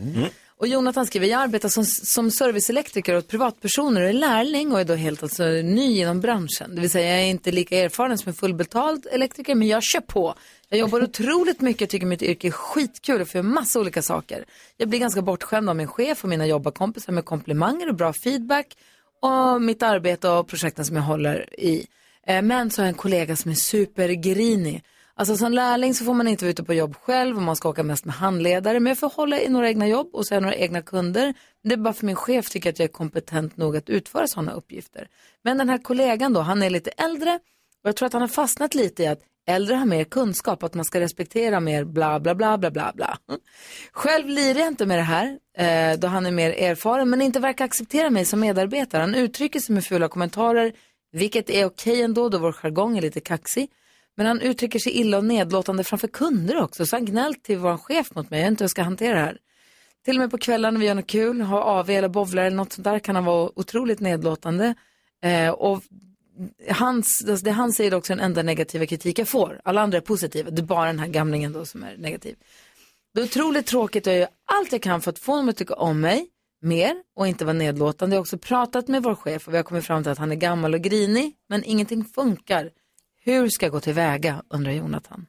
Och Jonathan skriver, jag arbetar som, som serviceelektriker åt privatpersoner och är lärling och är då helt alltså ny inom branschen. Det vill säga jag är inte lika erfaren som en fullbetald elektriker men jag kör på. Jag jobbar otroligt mycket, tycker mitt yrke är skitkul och får göra massa olika saker. Jag blir ganska bortskämd av min chef och mina jobbarkompisar med komplimanger och bra feedback och mitt arbete och projekten som jag håller i. Eh, men så har jag en kollega som är supergrinig. Alltså som lärling så får man inte vara ute på jobb själv och man ska åka mest med handledare. Men jag får hålla i några egna jobb och så har jag några egna kunder. Det är bara för min chef tycker att jag är kompetent nog att utföra sådana uppgifter. Men den här kollegan då, han är lite äldre och jag tror att han har fastnat lite i att äldre har mer kunskap, att man ska respektera mer bla bla bla bla bla bla. Själv lirar jag inte med det här, eh, då han är mer erfaren, men inte verkar acceptera mig som medarbetare. Han uttrycker sig med fula kommentarer, vilket är okej ändå, då vår jargong är lite kaxig. Men han uttrycker sig illa och nedlåtande framför kunder också, så han gnällt till vår chef mot mig, jag vet inte hur jag ska hantera det här. Till och med på kvällen när vi gör något kul, har AV eller bowlar eller något sånt där, kan han vara otroligt nedlåtande. Eh, och hans, alltså det han säger är också den enda negativa kritik jag får. Alla andra är positiva, det är bara den här gamlingen då som är negativ. Det är otroligt tråkigt och jag gör allt jag kan för att få honom att tycka om mig mer och inte vara nedlåtande. Jag har också pratat med vår chef och vi har kommit fram till att han är gammal och grinig, men ingenting funkar. Hur ska jag gå tillväga, undrar Jonathan.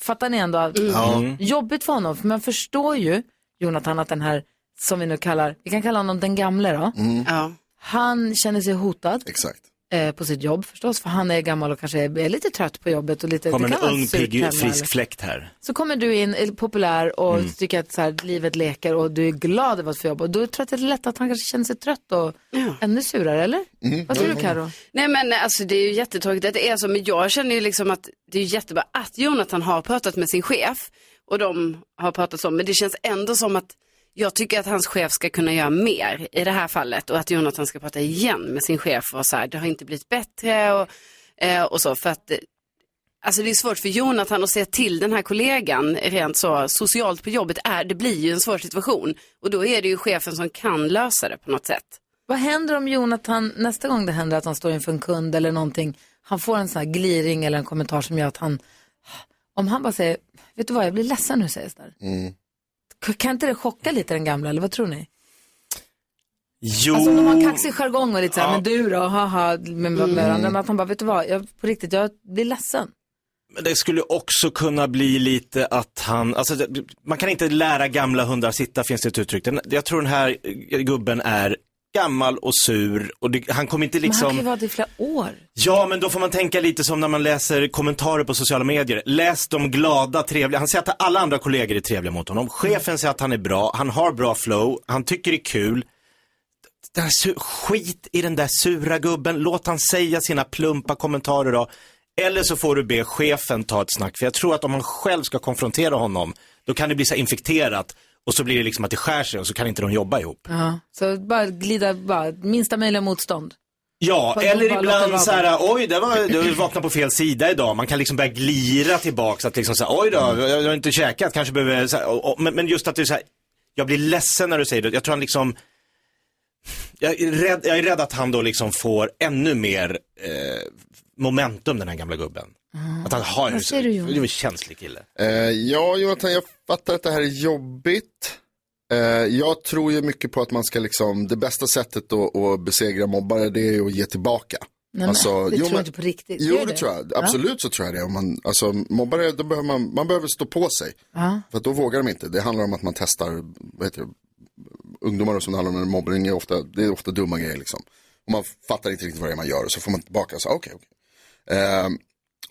Fattar ni ändå? att- Ja. Jobbigt för honom, för man förstår ju, Jonathan, att den här, som vi nu kallar, vi kan kalla honom den gamle då. Ja. Han känner sig hotad. Exakt. Eh, på sitt jobb förstås, för han är gammal och kanske är, är lite trött på jobbet. Och lite, Kommer det en ung, pigg, frisk fläkt här. Så kommer du in, är populär och Mm. tycker att så här, livet leker och du är glad över att få jobba. Och då tror jag att det är lätt att han kanske känner sig trött och ännu surare, eller? Vad tror du Karo? Nej men alltså det är ju jättetråkigt att det är så, men jag känner ju liksom att det är jättebra att Jonathan har pratat med sin chef och de har pratat om, men det känns ändå som att jag tycker att hans chef ska kunna göra mer i det här fallet och att Jonathan ska prata igen med sin chef och så här, det har inte blivit bättre och, eh, och så för att eh, Alltså det är svårt för Jonathan att se till den här kollegan rent så socialt på jobbet är, det blir ju en svår situation och då är det ju chefen som kan lösa det på något sätt. Vad händer om Jonathan, nästa gång det händer att han står inför en kund eller någonting, han får en sån här gliring eller en kommentar som gör att han, om han bara säger, vet du vad, jag blir ledsen nu, säger sådär. Mm. Kan inte det chocka lite den gamla, eller vad tror ni? Jo. Alltså om de har kaxig jargong och lite såhär, Ja. men du då, haha, med, med Mm. varandra, men att han bara, vet du vad, jag, på riktigt, jag blir ledsen. Men det skulle också kunna bli lite att han, alltså man kan inte lära gamla hundar sitta finns det ett uttryck. Den- Jag tror den här gubben är gammal och sur och det, han kommer inte Men han kan ju liksom, vara det i flera år. ja men då får man tänka lite som när man läser kommentarer på sociala medier. Läs de glada, trevliga, han säger att alla andra kollegor är trevliga mot honom. Chefen säger att han är bra, han har bra flow, han tycker det är kul. Den här skit i den där sura gubben, låt han säga sina plumpa kommentarer då. Eller så får du be chefen ta ett snack, för jag tror att om han själv ska konfrontera honom, då kan det bli så infekterat och så blir det liksom att det skär sig och så kan inte de jobba ihop. Ja, så bara glida, bara minsta möjliga motstånd. Ja, Bara- eller bara ibland så här, oj, det var, du vaknade på fel sida idag. Man kan liksom börja glira tillbaks, att liksom så här, oj då, jag har inte käkat, kanske behöver, så här, och, och, men, men just att det är så här, jag blir ledsen när du säger det. Jag tror han liksom, Jag är rädd, jag är rädd att han då liksom får ännu mer eh, momentum, den här gamla gubben. Att han har, Vad säger du, Jonas? det är en känslig kille. Eh, ja, Jonathan, jag fattar att det här är jobbigt. Eh, jag tror ju mycket på att man ska liksom, det bästa sättet att, att besegra mobbare det är ju att ge tillbaka. Nej, men, Alltså, det jo, tror jag inte på riktigt. Jo, Gör det tror jag. Absolut så tror jag det. Om man, alltså, mobbare, då behöver man, man behöver stå på sig. Ja. För att då vågar de inte. Det handlar om att man testar, vad heter det, ungdomar som det handlar om mobbning är ofta, det är ofta dumma grejer liksom. Och man fattar inte riktigt vad det är man gör och så får man tillbaka och så, okej, okej. Ehm,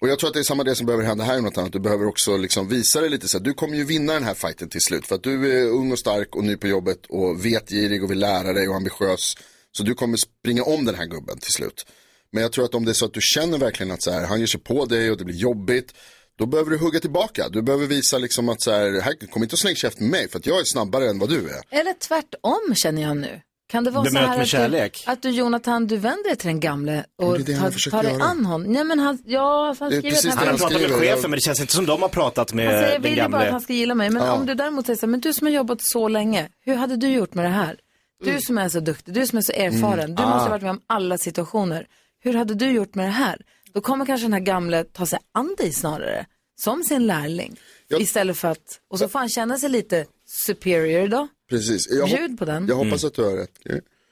och jag tror att det är samma det som behöver hända här Jonathan, att du behöver också liksom visa dig lite så här, du kommer ju vinna den här fighten till slut. För att du är ung och stark och ny på jobbet och vetgirig och vill lära dig och ambitiös. Så du kommer springa om den här gubben till slut. Men jag tror att om det är så att du känner verkligen att så här, han ger sig på dig och det blir jobbigt. Då behöver du hugga tillbaka. Du behöver visa liksom att så här, här kom inte och släng käft med mig för att jag är snabbare än vad du är. Eller tvärtom känner jag nu. Kan det vara Bemöt så här med att du, att du Jonathan, du vänder dig till den gamle och det det tar, tar dig an honom? Nej men han, ja, han skriver precis att det han, han vill- pratar med chefen, men det känns inte som de har pratat med han säger, jag den vill ju bara gamle. att han ska gilla mig. Men Ja. om du däremot säger så här, men du som har jobbat så länge, hur hade du gjort med det här? Du som är så duktig, du som är så erfaren, Mm. du Ah. måste ha varit med om alla situationer. Hur hade du gjort med det här? Då kommer kanske den här gamle ta sig an dig snarare, som sin lärling. Istället för att, och så får han känna sig lite superior då. Precis. Jag, Bjud på den. jag hoppas att du har rätt.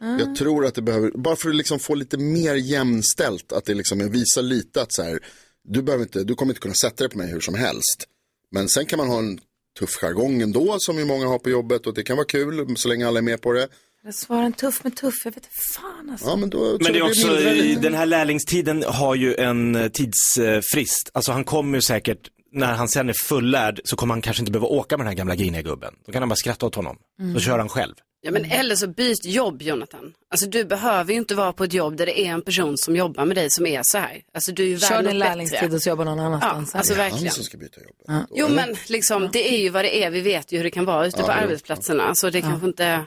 Mm. Jag tror att det behöver, bara för att liksom få lite mer jämställt, att det liksom visar lite att så här, du, behöver inte, du kommer inte kunna sätta dig på mig hur som helst. Men sen kan man ha en tuff jargong ändå, som ju många har på jobbet och det kan vara kul så länge alla är med på det. Jag svarar en tuff med tuff, jag vet inte fan alltså. Ja, men då, Men det är också, lite. den här lärlingstiden har ju en eh, tidsfrist. Alltså han kommer ju säkert, när han sen är fullärd så kommer han kanske inte behöva åka med den här gamla griniga gubben. Då kan han bara skratta åt honom. Mm. Så kör han själv. Ja, men eller så byt jobb, Jonathan. Alltså du behöver ju inte vara på ett jobb där det är en person som jobbar med dig som är så här. Alltså du är ju Kör din lärlingstid bättre. och så jobbar någon annanstans. Ja, alltså verkligen. som ska byta jobb. Ja. Jo, men liksom, det är ju vad det är. Vi vet ju hur det kan vara ute Ja, på jo. arbetsplatserna. Så det kanske inte...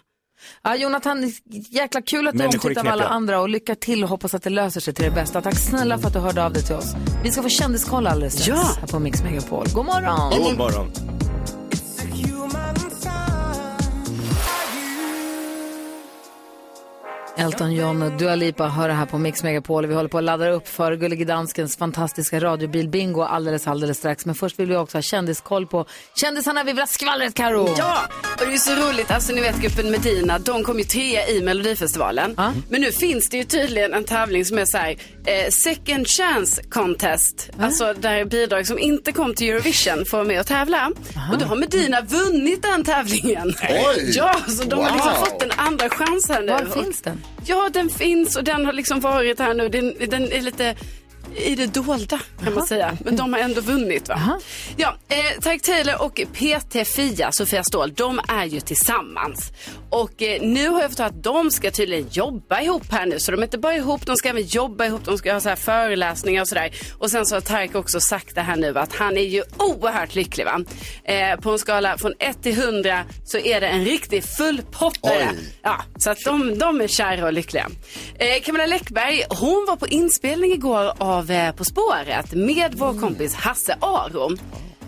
Ja, Jonathan, jäkla kul att du är Människor är omtyckt av alla andra och lycka till och hoppas att det löser sig till det bästa. Tack snälla för att du hörde av dig till oss. Vi ska få kändiskoll alldeles strax Ja. här på Mix Megapol. God morgon! God morgon. Elton John och Dua Lipa hör det här på Mix Megapol. Vi håller på att ladda upp för Gullige Danskens fantastiska radiobil-bingo alldeles, alldeles strax. Men först vill vi också ha kändiskoll på kändisarna vi vill ha skvallret, Karo. Ja, och det är så roligt. Alltså ni vet gruppen Medina, de kom ju trea i Melodifestivalen. Men nu finns det ju tydligen en tävling som är så här, eh, second chance contest. Alltså där bidrag som inte kom till Eurovision får vara med och tävla. Och då har Medina vunnit den tävlingen. Oj! Ja, så de har liksom Wow. fått en andra chans här nu. Var finns den? Ja, den finns och den har liksom varit här nu. Den, den är lite i det dolda kan man säga. Men de har ändå vunnit va? Ja, eh, Tarek Taylor och PT Fia, Sofia Ståhl, de är ju tillsammans. Och eh, nu har jag förstått att de ska tydligen jobba ihop här nu. Så de är inte bara ihop, de ska även jobba ihop, de ska ha så här föreläsningar och sådär. Och sen så har Tarek också sagt det här nu att han är ju oerhört lycklig va. Eh, på en skala från 1 till 100 så är det en riktig fullpottare. Ja, så att de, de är kära och lyckliga. Eh, Camilla Läckberg, hon var på inspelning igår av eh, På spåret med vår kompis Hasse Aro.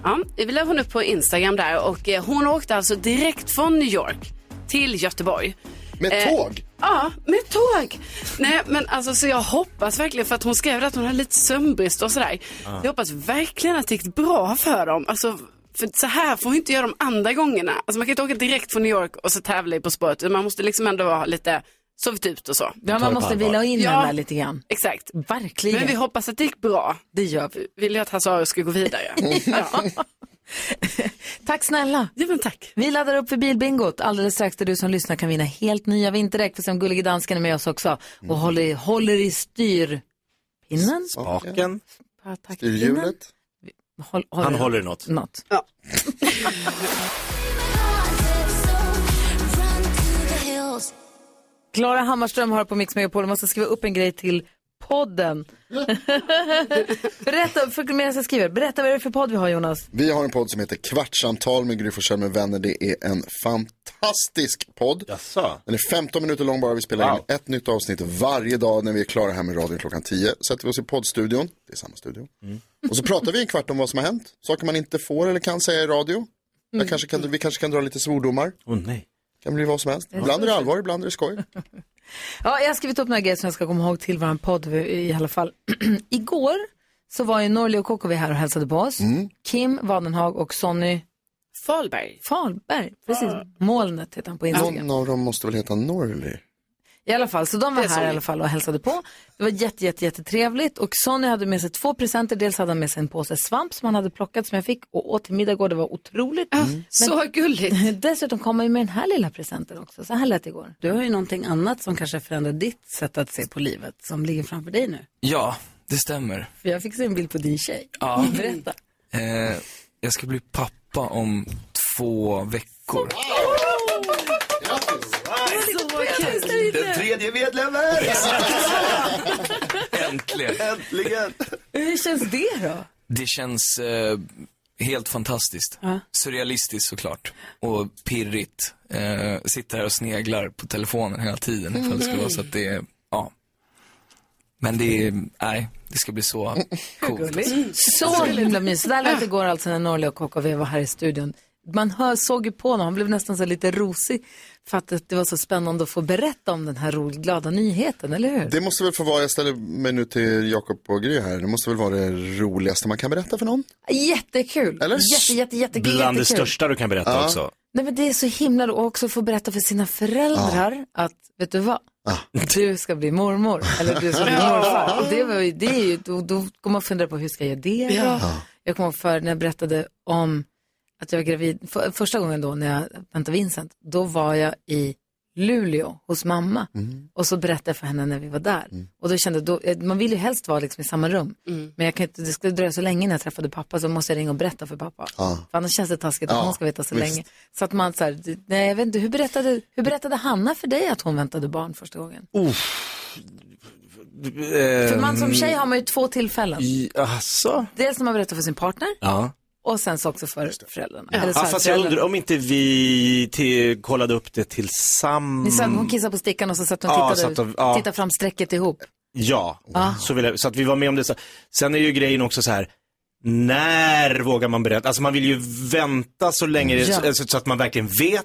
Ja, vi la hon upp på Instagram där och eh, hon åkte alltså direkt från New York till Göteborg. Med tåg? Ja, med tåg. Nej, men alltså så jag hoppas verkligen för att hon skrev att hon har lite sömnbrist och sådär. Ja. Jag hoppas verkligen att det gick bra för dem. Alltså, för så här får vi inte göra de andra gångerna. Alltså man kan inte åka direkt från New York och så tävla i På spåret. Man måste liksom ändå vara lite sovit ut och så. Ja, man måste vila in den där lite grann. Exakt. Verkligen. Men vi hoppas att det gick bra. Det gör vi. Vill ju att Hasse Aro ska gå vidare. ja. Tack snälla. Ja, men tack. Vi laddar upp för bilbingot. Alldeles strax där du som lyssnar kan vinna helt nya vinterdäck. För som Gullige Dansken är med oss också och håller, i- håller i styrpinnen. Spaken. Styrhjulet. Håll, Han håller i något. något. Ja. Klara Hammarström har på Mix Megapol. Måste skriva upp en grej till podden. Berätta, för medan jag skriver, berätta vad är det för podd vi har Jonas? Vi har en podd som heter Kvartsamtal med Gry Forssell med vänner. Det är en fantastisk podd. Den är 15 minuter lång bara. Vi spelar in ett nytt avsnitt varje dag när vi är klara här med radion klockan 10. Sätter vi oss i poddstudion, det är samma studio. Och så pratar vi en kvart om vad som har hänt. Saker man inte får eller kan säga i radio. Jag kanske kan, vi kanske kan dra lite svordomar. Åh nej. Kan bli vad som helst. Ibland är det allvar, ibland är det skoj. Ja, jag har skrivit upp några grejer som jag ska komma ihåg till vår podd i alla fall. Igår så var ju Norli och Kokovi här och hälsade på oss. Mm. Kim Wadenhag och Sonny Falberg. Falberg, precis. Molnet heter han på Instagram. Någon av dem måste väl heta Norli? I alla fall, så de var här i alla fall och hälsade på. Det var jätte, jätte, jättetrevligt och Sonny hade med sig två presenter. Dels hade han med sig en påse svamp som han hade plockat som jag fick och åt till middag igår. Det var otroligt. Mm. Så gulligt. Dessutom kom han ju med den här lilla presenten också. Så här lät det igår. Du har ju någonting annat som kanske förändrar ditt sätt att se på livet som ligger framför dig nu. Ja, det stämmer. För jag fick se en bild på din tjej. Ja. Berätta. Eh, jag ska bli pappa om två veckor. Den tredje medlemmen! Äntligen. Äntligen! Hur känns det då? Det känns eh, helt fantastiskt. Ja. Surrealistiskt såklart. Och pirrigt. Eh, sitter här och sneglar på telefonen hela tiden ifall det skulle vara så att det är, ja. Men det är, nej, det ska bli så coolt. Så himla mysigt. Så där lät det igår alltså när Norli och KKV var här i studion. Man hör, såg ju på honom, han blev nästan så lite rosig för att det var så spännande att få berätta om den här ro, glada nyheten, eller hur? Det måste väl få vara, jag ställer mig nu till Jakob och Gry här, det måste väl vara det roligaste man kan berätta för någon? Jättekul. Eller? Jätte, jätte, jätte, Bland det jättekul. största du kan berätta Ja. också. Nej men det är så himla ro- och också få berätta för sina föräldrar att, vet du vad? Du ska bli mormor eller du ska bli morfar. Och det, var ju, det är ju, då, då kommer man fundera på hur ska jag göra det? Ja. Jag kommer för när jag berättade om att jag var gravid, för, första gången då när jag väntade Vincent, då var jag i Luleå hos mamma och så berättade jag för henne när vi var där. Och då kände jag, då, eh, man vill ju helst vara liksom i samma rum, men jag kan inte, det skulle dröja så länge när jag träffade pappa så måste jag ringa och berätta för pappa. Ja. För annars känns det taskigt att Ja, hon ska veta så visst. länge. Så att man så här, nej jag vet inte, hur berättade, hur berättade Hanna för dig att hon väntade barn första gången? För man som tjej har man ju två tillfällen. Alltså? Dels när man berättar för sin partner Ja. Och sen så också för föräldrarna. Eller Ja, fast jag undrar om inte vi till, kollade upp det Ni tillsammans. sa att hon kissade på stickan och så satt hon och Ja, tittade, satt och- ja. tittade fram strecket ihop. Ja, Ah. så, vill jag, så att vi var med om det. Så- Sen är ju grejen också så här, när vågar man berätta? Alltså man vill ju vänta så länge Ja. så, så att man verkligen vet.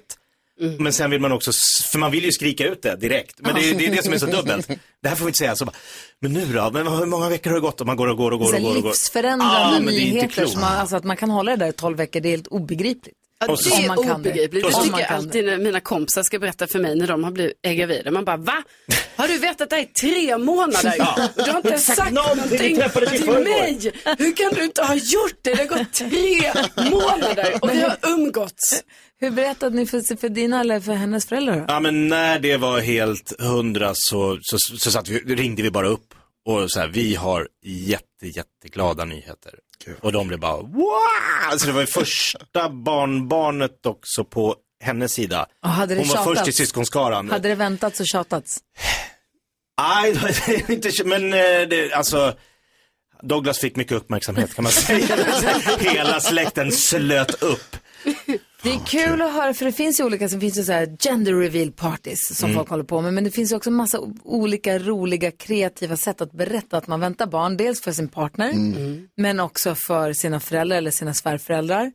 Men sen vill man också, för man vill ju skrika ut det direkt. Men det, är- det är det som är så dubbelt. Det här får vi inte säga. Så bara, men nu då? Men hur många veckor har det gått? Och man går och går och går och går. Och går. livsförändrande inte nyheter. Som man, alltså att man kan hålla det där i 12 veckor, det är helt obegripligt. Ja, Och så- det är obegripligt. Det tycker jag alltid när mina kompisar ska berätta för mig när de har blivit är gravida. Man bara, va? Har du vetat det här i tre månader? Ja. Du har inte Sagt sagt någonting, till mig. Hur kan du inte ha gjort det? Det har gått tre månader och vi har umgåtts. Hur berättade ni för, för dina eller för hennes föräldrar? då? Ja men när det var helt hundra så, så, så, så satt vi, ringde vi bara upp och så här, vi har jätte, jätteglada nyheter. Och de blev bara wow! Alltså det var ju första barnbarnet också på hennes sida. Och hade det Hon var tjatats? först i syskonskaran. Hade det väntats och tjatats? Nej, inte, men eh, det, alltså Douglas fick mycket uppmärksamhet kan man säga. Hela släkten slöt upp. Det är kul att höra, för det finns ju olika, det finns ju så här gender reveal parties som Mm. folk håller på med, men det finns ju också massa olika roliga kreativa sätt att berätta att man väntar barn, dels för sin partner, Mm. men också för sina föräldrar eller sina svärföräldrar.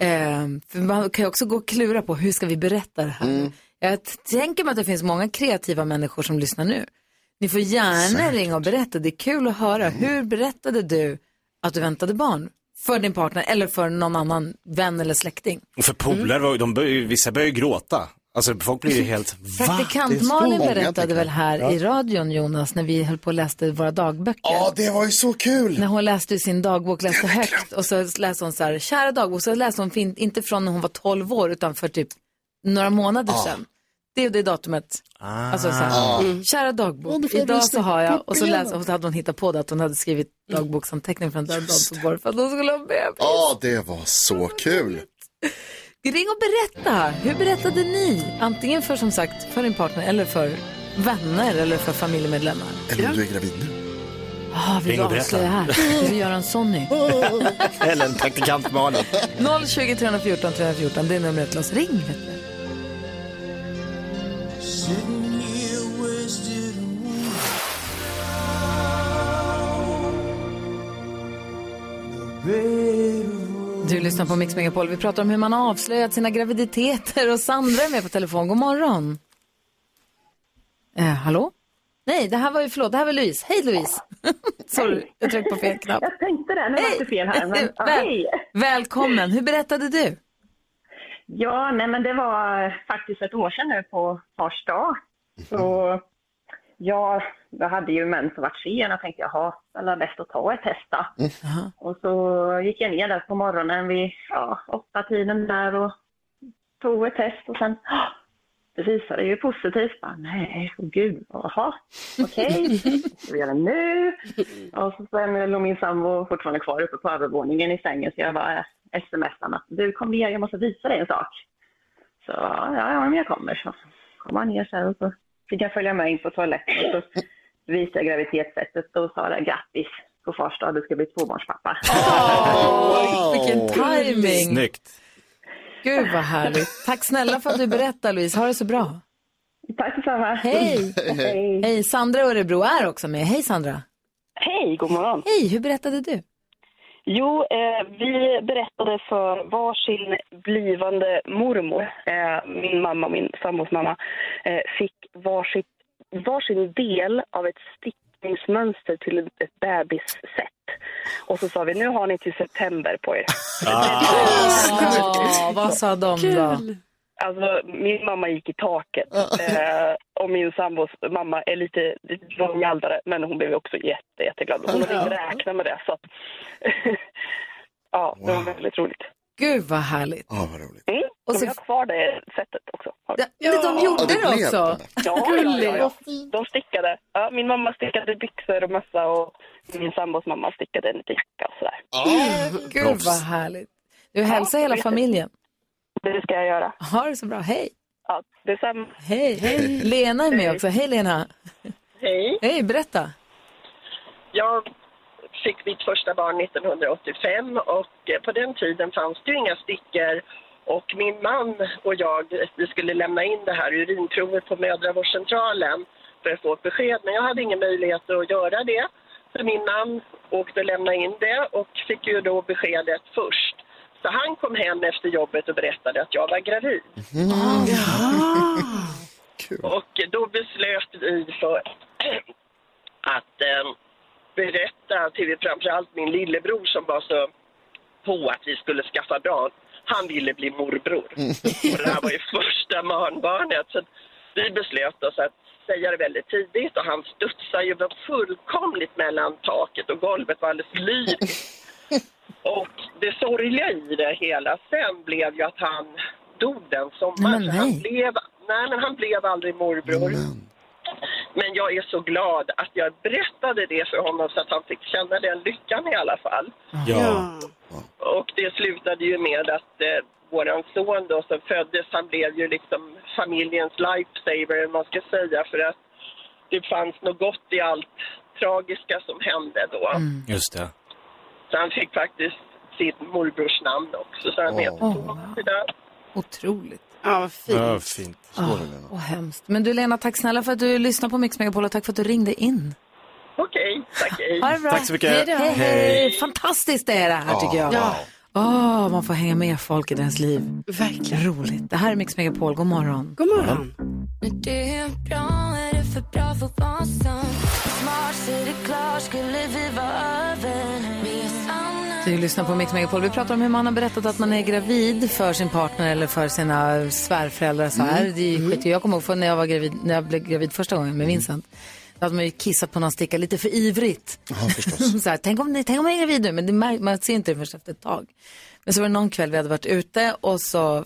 Eh, för man kan ju också gå och klura på hur ska vi berätta det här. Jag t- tänker mig att det finns många kreativa människor som lyssnar nu. Ni får gärna ringa och berätta, det är kul att höra. Hur berättade du att du väntade barn? För din partner eller för någon annan vän eller släkting? Och för polare, började, ju- vissa började ju gråta. Alltså folk blir ju helt, va? Praktikant Det är så Malin många, berättade väl här Ja. i radion Jonas när vi höll på och läste våra dagböcker. Ja, det var ju så kul. När hon läste sin dagbok, läste högt och så läste hon så här, kära dagbok, så läste hon fin- inte från när hon var 12 år utan för typ några månader Ja. sedan. Det är det datumet. Alltså så här, Ah. mm. kära dagbok, idag så har jag, och så, läste, och så hade hon hittat på det att hon hade skrivit dagboksanteckning från den dagen för att hon skulle ha bebis. Ja, det var så kul. Ring och berätta. Hur berättade ni? Antingen för som sagt för din partner eller för vänner eller för familjemedlemmar. Eller om du är gravid nu. Ah, vill Ring du och berätta. avslöja här? Vill du göra en Sonny? Eller en praktikant Malin. 020 314 314, det är numret till oss. Ring, vet du. Du lyssnar på Mix Megapol. Vi pratar om hur man har avslöjat sina graviditeter och Sandra är med på telefon. God morgon. Eh, hallå? Nej, det här var ju, förlåt, det här var Louise. Hej Louise! Sorry, jag tryckte på fel knapp. Jag tänkte det, nu var det fel här. Men, Väl- hej. Välkommen, hur berättade du? Ja, nej men det var faktiskt ett år sedan nu på fars dag. Så ja, jag hade ju mens och varit sen och tänkte jaha, det bäst att ta ett test då. Och så gick jag ner där på morgonen vid ja, åtta tiden där och tog ett test och sen det visade ju positivt. Bara, Nej, åh gud, jaha, okej, vad ska vi göra nu? Och så sen låg min sambo fortfarande kvar uppe på övervåningen i sängen så jag bara smsade att du kom ner, jag måste visa dig en sak. Så ja, ja men jag kommer. Så kom han ner sen och så fick jag följa med in på toaletten och så visade jag graviditetssättet och sa det, grattis på fars dag, du ska bli tvåbarnspappa. Oj, vilken timing. Snyggt. Gud vad härligt. Tack snälla för att du berättar Louise. Ha det så bra. Tack detsamma. Hej. Hej. Hej. Sandra i Örebro är också med. Hej Sandra. Hej, god morgon. Hej, hur berättade du? Jo, eh, vi berättade för varsin blivande mormor, eh, min mamma och min sambos mamma, eh, fick varsitt, varsin del av ett stickningsmönster till ett bebissätt. Och så sa vi, nu har ni till september på er. Ah, vad sa de då? Alltså, min mamma gick i taket eh, och min sambos mamma är lite långhjältare men hon blev också jätte, jätteglad. Hon hade inte räknat med det så att, ja, det var väldigt roligt. Gud vad härligt. Ja, vad roligt. Mm, Och så- vi har kvar det sättet också. Ja, men de gjorde Ja, det också. Ja, ja, ja, ja. De stickade. Ja, min mamma stickade byxor och mössa och min sambos mamma stickade en liten jacka och sådär. Gud vad härligt. Du hälsar hela familjen. Det ska jag göra. Ha det så bra. Hej. Ja, detsamma. Hej. Lena är med också. Hej Lena. Hej. Hej, berätta. Jag fick mitt första barn 1985 och eh, på den tiden fanns det ju inga stickor och min man och jag, vi skulle lämna in det här urinprovet på mödravårdscentralen för att få ett besked, men jag hade ingen möjlighet att göra det. Så min man åkte och lämnade in det och fick ju då beskedet först. Så han kom hem efter jobbet och berättade att jag var gravid. Och då beslöt vi för att eh, berätta till framförallt min lillebror som var så på att vi skulle skaffa barn. Han ville bli morbror. Och det här var ju första barnbarnet. Så vi beslöt oss att säga det väldigt tidigt och han studsade ju fullkomligt mellan taket och golvet var alldeles lyriskt. Och det sorgliga i det hela sen blev ju att han dog den sommaren. Nej, men han blev, nej, men han blev aldrig morbror. Men jag är så glad att jag berättade det för honom så att han fick känna den lyckan i alla fall. Ja. Och det slutade ju med att eh, våran son då som föddes, han blev ju liksom familjens lifesaver, man ska säga, för att det fanns något gott i allt tragiska som hände då. Just det. Så han fick faktiskt sitt morbrors namn också, så han heter Thomas idag. Otroligt. Ja, vad fint. Ja, fint. Ah, och hemskt. Men du Lena, tack snälla för att du lyssnar på Mix Megapol och tack för att du ringde in. Okej, tack hej. Ha det bra. Tack så mycket. Hej, då. Hej. hej. Fantastiskt det är det här tycker jag. Ja. Åh, man får hänga med folk i deras liv. Verkligen. Roligt. Det här är Mix Megapol. God morgon. God morgon. Det är bra, är det för bra för vara sant? Smart, ser det klart, skulle vi vara över? Vi är Du lyssnar på Mix Megapol. Vi pratar om hur man har berättat att man är gravid för sin partner eller för sina svärföräldrar. Så här. Det är skit. Jag kommer ihåg när jag, var gravid, när jag blev gravid första gången med Vincent. Då hade man ju kissat på någon sticka lite för ivrigt. Ja, förstås. så här, tänk, om, tänk om jag är gravid nu, men det, man ser inte det först efter ett tag. Men så var det någon kväll vi hade varit ute och så,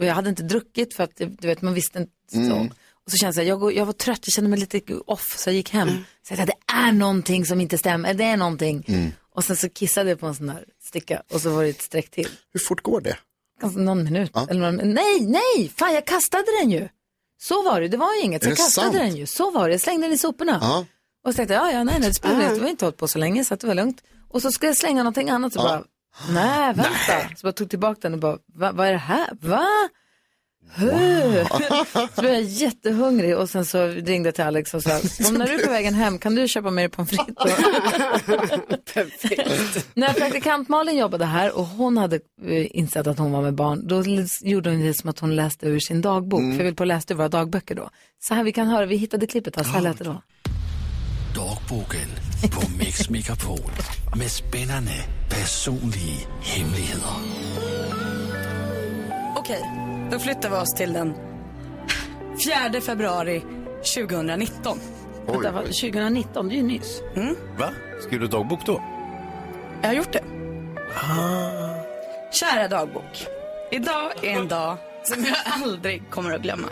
jag hade inte druckit för att du vet, man visste inte. Så. Och så kände jag, jag, jag var trött, jag kände mig lite off, så jag gick hem. Så jag tänkte, det är någonting som inte stämmer, det är någonting. Och sen så kissade jag på en sån här sticka och så var det ett streck till. Hur fort går det? Ganska någon minut. Eller någon, nej, nej, fan jag kastade den ju. Så var det, det var ju inget. Så jag kastade sant? den ju. Så var det, jag slängde den i soporna. Ja. Och så tänkte jag, ja, ja, nej, nej, det spelar ingen roll. det var inte hållit på så länge så att det var lugnt. Och så ska jag slänga någonting annat så bara, nej, vänta. Så jag tog tillbaka den och bara, Va, vad är det här? Va? Så blev jag jättehungrig och sen så ringde jag till Alex och sa, om när du är på vägen hem kan du köpa mer pommes frites? Perfekt. När praktikant Malin jobbade här och hon hade eh, insett att hon var med barn, då gjorde hon det som att hon läste ur sin dagbok. För jag vill på att läsa ur våra dagböcker då. Så här vi kan höra, vi hittade klippet, här, så här lät det då. Dagboken på Mix Megapol med spännande personliga hemligheter. Okej, då flyttar vi oss till den 4 februari 2019. Vänta, vad- 2019, det är ju nyss. Mm, Va? Skriver du dagbok då? jag har gjort det. Kära dagbok. Idag är en dag som jag aldrig kommer att glömma.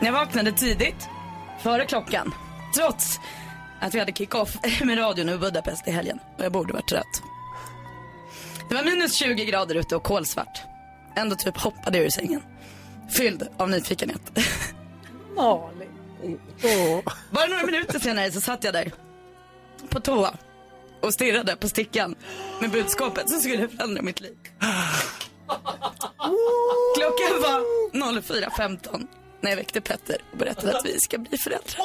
Jag vaknade tidigt, före klockan, trots att vi hade kick-off med radion i Budapest i helgen och jag borde varit trött. Det var minus 20 grader ute och kolsvart. Ändå typ hoppade jag ur sängen. Fylld av nyfikenhet. Malin. Bara några minuter senare så satt jag där på toa och stirrade på stickan med budskapet som skulle förändra mitt liv. Klockan var 04.15 när jag väckte Petter och berättade att vi ska bli föräldrar.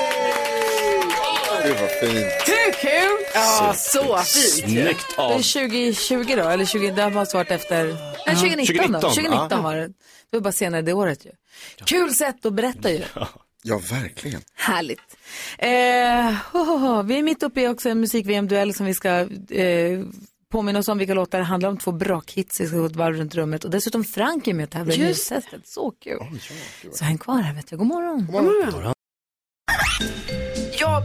Det var fint. Hur kul? Ja, så fint. Snyggt Det av. är 2020 då, eller 20, det har varit efter, nej 2019 då. 2019, 2019 ja. var det. Det var bara senare det året ju. Kul sätt att berätta ju. Ja, verkligen. Härligt. Eh, ho, ho, ho. Vi är mitt uppe i också en musik-VM-duell som vi ska eh, påminna oss om vilka låtar det handlar om. Två brak-hits, vi ska gå ett varv runt rummet. Och dessutom Frank är med och tävlar i Just nyhetstestet. Så kul. Så häng kvar här vet jag. God morgon. God morgon. Jag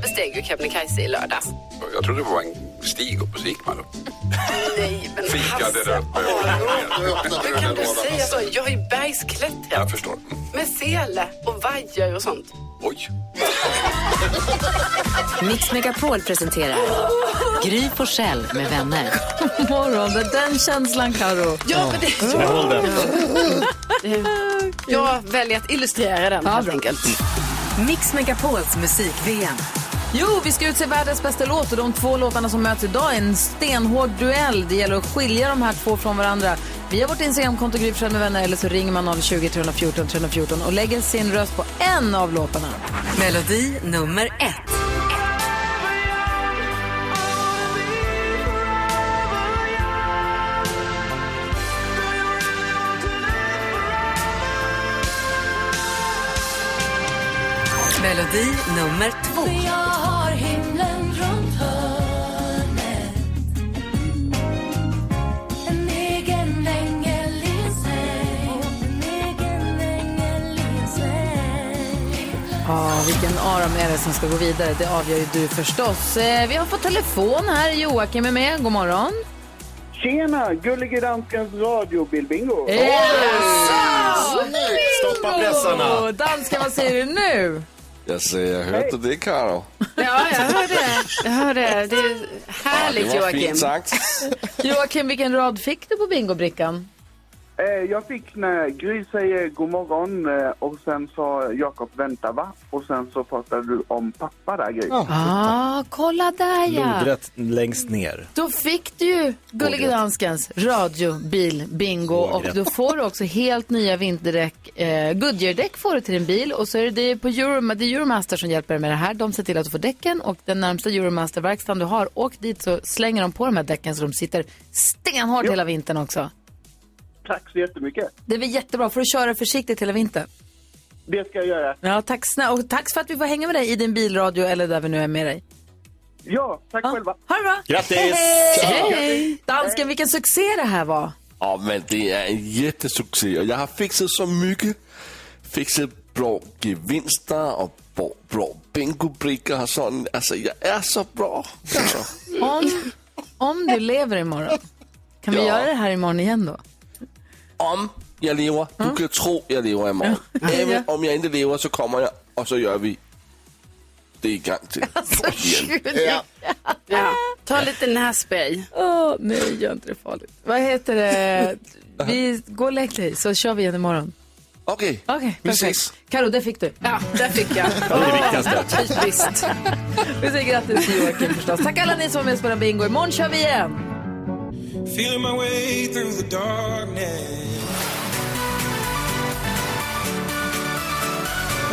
besteg ju Kebnekaise i lördags. Jag trodde det var en stig upp på Sigmar. Nej, men Fika där uppe. Hur kan du säga så? Jag är bergsklättrare Jag förstår. med sele och vajer och sånt. Oj. Mix Megapol presenterar Gry Forssell med vänner. God morgon. Det den känslan Karo. Ja, men det den. Jag väljer att illustrera den helt enkelt. Mix Megapols musik-VM. Jo, vi ska utse världens bästa låt och de två låtarna som möts idag är en stenhård duell. Det gäller att skilja de här två från varandra. Via vårt Instagramkonto Gry med vänner eller så ringer man 020 314 314 och lägger sin röst på en av låtarna. Melodi nummer ett. Egen ängel i säng Ja, vilken Aram är det som ska gå vidare? Det avgör ju du förstås. Eh, Vi har fått telefon här. Joakim är med. God morgon. Tjena, Gullige Danskens radiobildbingo. Stoppa pressarna. Dansken, vad säger du nu? Jag säger, hörde det Karo? Ja, jag hör det. Jag hör det. Det är härligt det var Joakim. fint sagt. Joakim, vilken rad fick du på bingobrickan? Eh, jag fick när Gry säger god morgon eh, och sen sa Jakob vänta va? Och sen så pratade du om pappa där Gry. Ah, kolla där ja. Lodrätt längst ner. Då fick du ju Gullige Danskens radiobil bingo och då får du också helt nya vinterdäck. Eh, Goodyear-däck får du till din bil och så är det, på Euro, det är Euromaster som hjälper dig med det här. De ser till att du får däcken och den närmsta Euromaster-verkstaden du har, åk dit så slänger de på de här däcken så de sitter stenhårt hela vintern också. Tack så jättemycket. Det är väl jättebra, får du köra försiktigt hela vintern. Det ska jag göra. Ja, tack snälla och tack för att vi får hänga med dig i din bilradio eller där vi nu är med dig. Ja, tack själva. Ha det bra! Grattis! Hej! Hej! Dansken, vilken succé det här var. Ja, men det är en jättesuccé och jag har fixat så mycket. Fixat bra gevinster och bra, bra bingobrickor och sånt. Alltså, jag är så bra. Om, om du lever imorgon, kan vi Ja. göra det här imorgon igen då? Om jag lever, du kan tro jag lever imorgon. Även om jag inte lever så kommer jag och så gör vi det en gång till. Igen. Ja. Ja. Ta lite nässpray. Åh, nej, gör inte det farligt. Vad heter det? Vi går och lägg dig så kör vi igen imorgon. Okej, Okej, vi perfekt. ses. Karo, det fick du. Ja, där fick jag. Ja, det är det viktigaste. Typiskt. Vi säger grattis till Joakim förstås. Tack alla ni som var med och spelade bingo. Imorgon kör vi igen. Feeling my way through the darkness.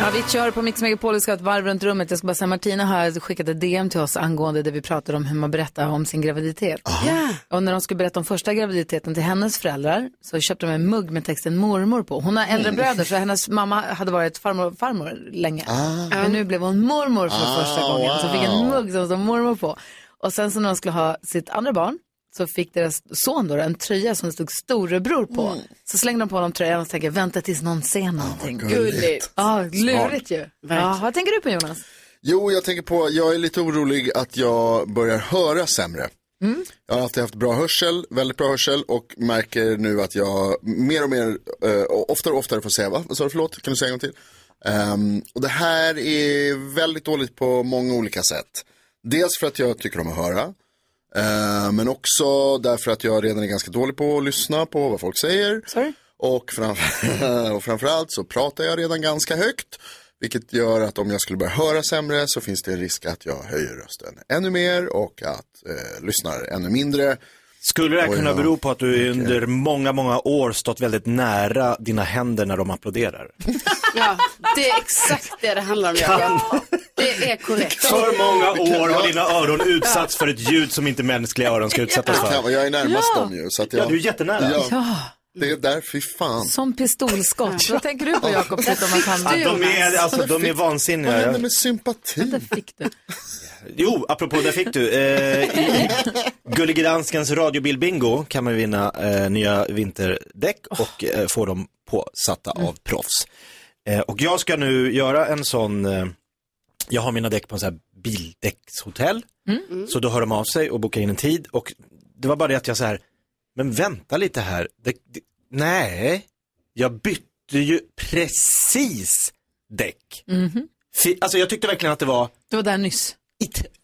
Ja, vi kör på Mix Megapol, vi ska ha ett varv runt rummet. Jag ska bara säga, Martina har skickat ett DM till oss angående det vi pratade om hur man berättar om sin graviditet. Ja. Och när de skulle berätta om första graviditeten till hennes föräldrar så köpte de en mugg med texten mormor på. Hon har äldre bröder så hennes mamma hade varit farmor, farmor länge. Men nu blev hon mormor för Ah, första gången. Så fick en wow. mugg som stod mormor på. Och sen så när de skulle ha sitt andra barn så fick deras son då en tröja som det stod storebror på. Så slängde de på honom tröjan och tänkte vänta tills någon ser någonting. gulligt. Ja, lurigt Smart. ju. Ja, vad tänker du på Jonas? Jo, jag tänker på, jag är lite orolig att jag börjar höra sämre. Mm. Jag har alltid haft bra hörsel, väldigt bra hörsel och märker nu att jag mer och mer, uh, oftare och oftare får säga, va? Vad sa du, förlåt, kan du säga en gång till? Ehm, och det här är väldigt dåligt på många olika sätt. Dels för att jag tycker om att höra, eh, men också därför att jag redan är ganska dålig på att lyssna på vad folk säger. Och, framför, och framförallt så pratar jag redan ganska högt. Vilket gör att om jag skulle börja höra sämre så finns det en risk att jag höjer rösten ännu mer och att eh, lyssnar ännu mindre. Skulle det här kunna bero på att du under många, många år stått väldigt nära dina händer när de applåderar? Ja, det är exakt det det handlar om. Jakob. Det är korrekt. För många år har dina öron utsatts för ett ljud som inte mänskliga öron ska utsättas kan för. Jag är närmast Ja. dem ju. Så att jag, Ja, du är jättenära. Ja, Ja. Det är där, fy fan. Som pistolskott. Vad tänker du på Jakob. Ja, de är, alltså, de är vansinniga. Vad händer med sympati? fick du. Jo, apropå där fick du. Eh, I Gullige Danskens radiobilbingo kan man vinna eh, nya vinterdäck och eh, få dem påsatta av proffs. Eh, och jag ska nu göra en sån, eh, jag har mina däck på en sån här bildäckshotell. Så då hör de av sig och bokar in en tid och det var bara det att jag så här, men vänta lite här, det, det, nej, jag bytte ju precis däck. Mhm. Fi- Alltså jag tyckte verkligen att det var Det var där nyss.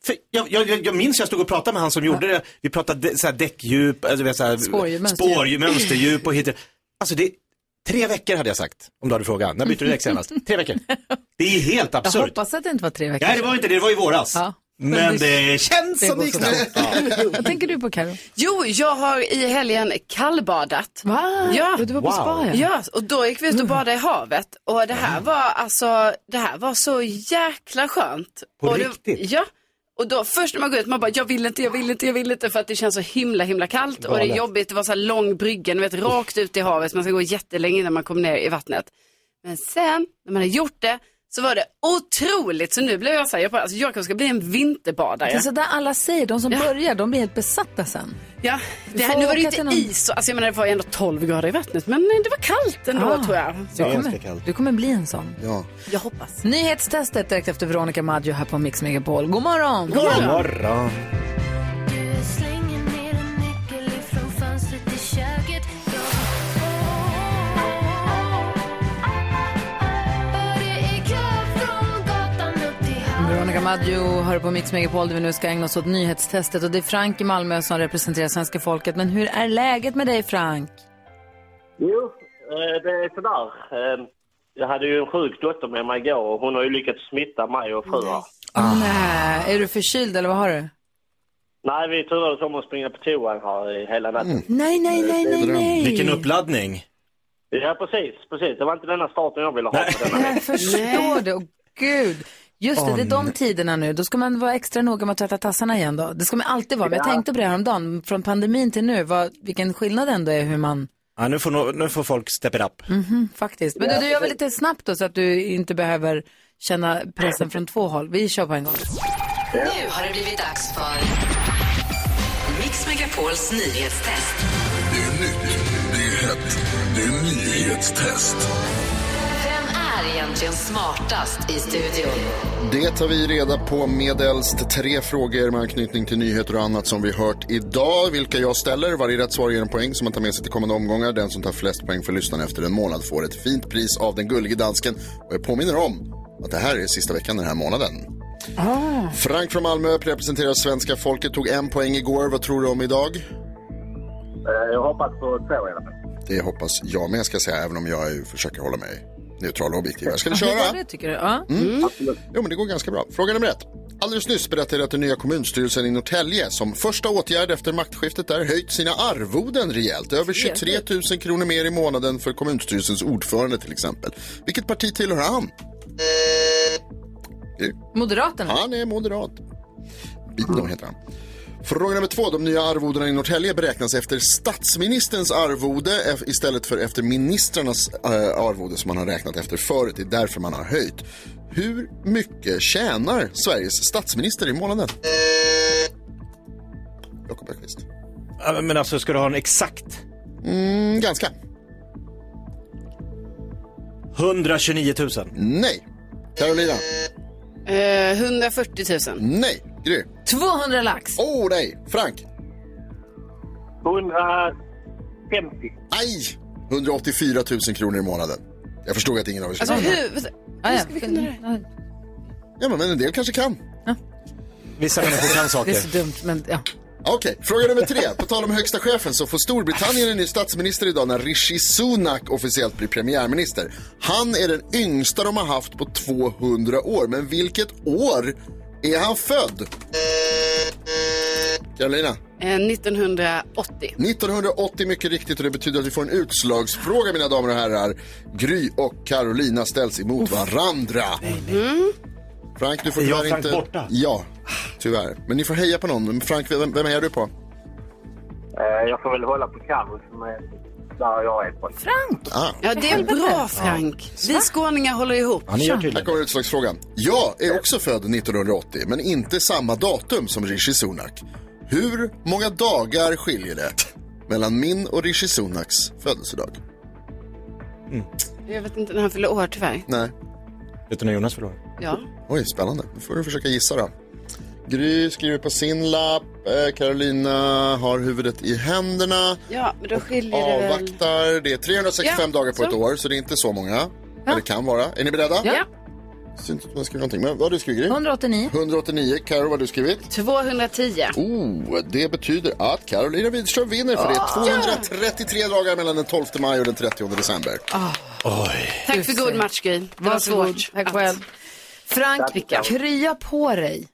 För jag, jag, jag- jag minns jag stod och pratade med han som gjorde det. Vi pratade de- så här däckdjup, alltså, så här, mönsterdjup. mönsterdjup och hit. Alltså det, tre veckor hade jag sagt, om du hade frågat. När bytte du däck senast? Tre veckor. Det är helt Jag absurt. hoppas att det inte var tre veckor. Nej, det var inte det, det var i våras. Ja. Men det känns Det som det gick så snabbt. Vad tänker du på Karo? Jo, jag har i helgen kallbadat. Va? Ja. Du var på spa, ja. ja. och då gick vi ut och badade i havet. Och det här var alltså, det här var så jäkla skönt. På och riktigt? ja. Och då först när man går ut, man bara, jag vill inte, jag vill inte, jag vill inte, för att det känns så himla, himla kallt. Och det är Galet. jobbigt, det var så här lång brygga, ni vet, rakt ut i havet. Man ska gå jättelänge innan man kommer ner i vattnet. Men sen, när man har gjort det, så var det otroligt. Så nu blev jag så här, jag, bara, alltså, jag ska bli en vinterbadare. Det är så där alla säger, de som börjar, de blir helt besatta sen. Ja, det här, nu var det inte någon- is, alltså jag menar det var ändå 12 grader i vattnet, men eh, det var kallt ändå Ah. tror jag. Du kommer, du kommer bli en sån. Ja. Jag hoppas. Nyhetstestet direkt efter Veronica Maggio här på Mix Megapol. God morgon! God morgon. Veronica Maggio hör på Mix Megapol där vi nu ska ägna oss åt nyhetstestet. Och det är Frank i Malmö som representerar svenska folket. Men hur är läget med dig Frank? Jo, eh, det är sådär. Eh, Jag hade ju en sjuk dotter med mig igår och hon har ju lyckats smitta mig och fru här. Nej, är du förkyld eller vad har du? Nej, vi turades om att springa på toan här hela natten. Nej, nej, nej, nej, nej. Vilken uppladdning. Ja, precis, precis. Det var inte denna starten jag ville ha denna Jag förstår det. Och gud. Just det, det är de tiderna nu. Då ska man vara extra noga med att tvätta tassarna igen då. Det ska man alltid vara. Men jag Ja. tänkte på det häromdagen, från pandemin till nu, vad, vilken skillnad ändå är hur man... Ja, nu, får, nu får folk step it up. Mhm, faktiskt. Men du, du gör väl lite snabbt då så att du inte behöver känna pressen från två håll. Vi kör på en gång. Nu har det blivit dags för Mix Megapols nyhetstest. Det är nytt, det är hett, det är nyhetstest. Är egentligen smartast i studion? Det tar vi reda på medelst tre frågor med anknytning till nyheter och annat som vi hört idag. Vilka jag ställer. Varje rätt svar ger en poäng som man tar med sig till kommande omgångar. Den som tar flest poäng för lyssnarna efter en månad får ett fint pris av den gullige dansken. Och jag påminner om att det här är sista veckan den här månaden. Frank från Malmö representerar svenska folket, tog en poäng igår. Vad tror du om idag? Eh, Jag hoppas på två i alla fall. Det hoppas jag med ska jag säga, även om jag försöker hålla mig neutral och objektiv. Ska vi Ja, köra? det tycker du? Ja. Mm. Jo, men det går ganska bra. Fråga nummer ett. Alldeles nyss berättade jag att den nya kommunstyrelsen i Norrtälje som första åtgärd efter maktskiftet där höjt sina arvoden rejält. Över 23 000 kronor mer i månaden för kommunstyrelsens ordförande till exempel. Vilket parti tillhör han? Moderaterna? Han är moderat. Bidno heter han. Fråga nummer två. De nya arvodena i Norrtälje beräknas efter statsministerns arvode istället för efter ministrarnas äh, arvode som man har räknat efter förut. Det är därför man har höjt. Hur mycket tjänar Sveriges statsminister i månaden? Jakob Bergqvist. Ja, Men alltså, ska du ha en exakt? Mm, ganska. 129 000. Nej. Carolina. Eh, 140 000. Nej. Gry. 200 lax. Oh, nej. Frank. 150. Aj! 184 000 kronor i månaden. Jag förstod att ingen av er Alltså skulle hur, hur ska vi kunna det? Ja, men en del kanske kan. Vissa människor kan saker. Det är så dumt, men ja. Okej, fråga nummer tre. På tal om högsta chefen så får Storbritannien en ny statsminister idag när Rishi Sunak officiellt blir premiärminister. Han är den yngsta de har haft på 200 år, men vilket år är han född? Carolina? Eh, 1980. 1980 mycket riktigt och det betyder att vi får en utslagsfråga mina damer och herrar. Gry och Carolina ställs emot varandra. Mm. Frank, du får Är jag tyvärr Frank inte... borta? Ja, tyvärr. Men ni får heja på någon. Frank, vem, vem är du på? Eh, Jag får väl hålla på Carro som är där jag är på. Frank! Ah. Ja, det är bra Frank. Vi skåningar håller ihop. Här kommer utslagsfrågan. Jag är också född 1980, men inte samma datum som Rishi Sunak. Hur många dagar skiljer det mellan min och Rishi Sunaks födelsedag? Jag vet inte när han fyller år tyvärr. Nej. Vet du när Jonas förlorar? Ja. Oj, spännande. Nu får du försöka gissa då. Gry skriver på sin lapp. Eh, Carolina har huvudet i händerna. Ja, men då skiljer det väl... Avvaktar. Det är 365 Ja, dagar på så. ett år, så det är inte så många. Eller kan vara. Är ni beredda? Ja. Syns inte att man skriver någonting. Men vad har du skrivit, Gry? 189. 189. Carro, vad har du skrivit? 210. Oh, det betyder att Carolina Widerström vinner för det är 233 dagar mellan den 12 maj och den 30 december. Oj. Tack för god match Gry. Det var Varsågod. svårt. Tack själv. Frank, Tackar. krya på dig.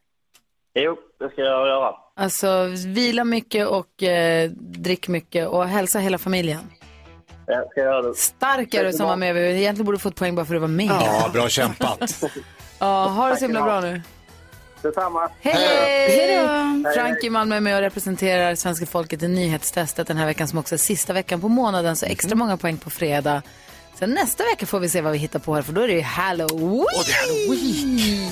Jo, det ska jag göra. Alltså, vila mycket och eh, drick mycket och hälsa hela familjen. Jag ska göra det. Stark är du som var med. Egentligen borde du fått poäng bara för att du var med. Ja, bra kämpat. Ja, ha det så himla bra nu. Detsamma. Hej, hej! Hej då. Frank i Malmö är med och representerar svenska folket i nyhetstestet den här veckan som också är sista veckan på månaden, så extra många poäng på fredag. Sen nästa vecka får vi se vad vi hittar på här, för då är det ju Halloween. det är Halloween.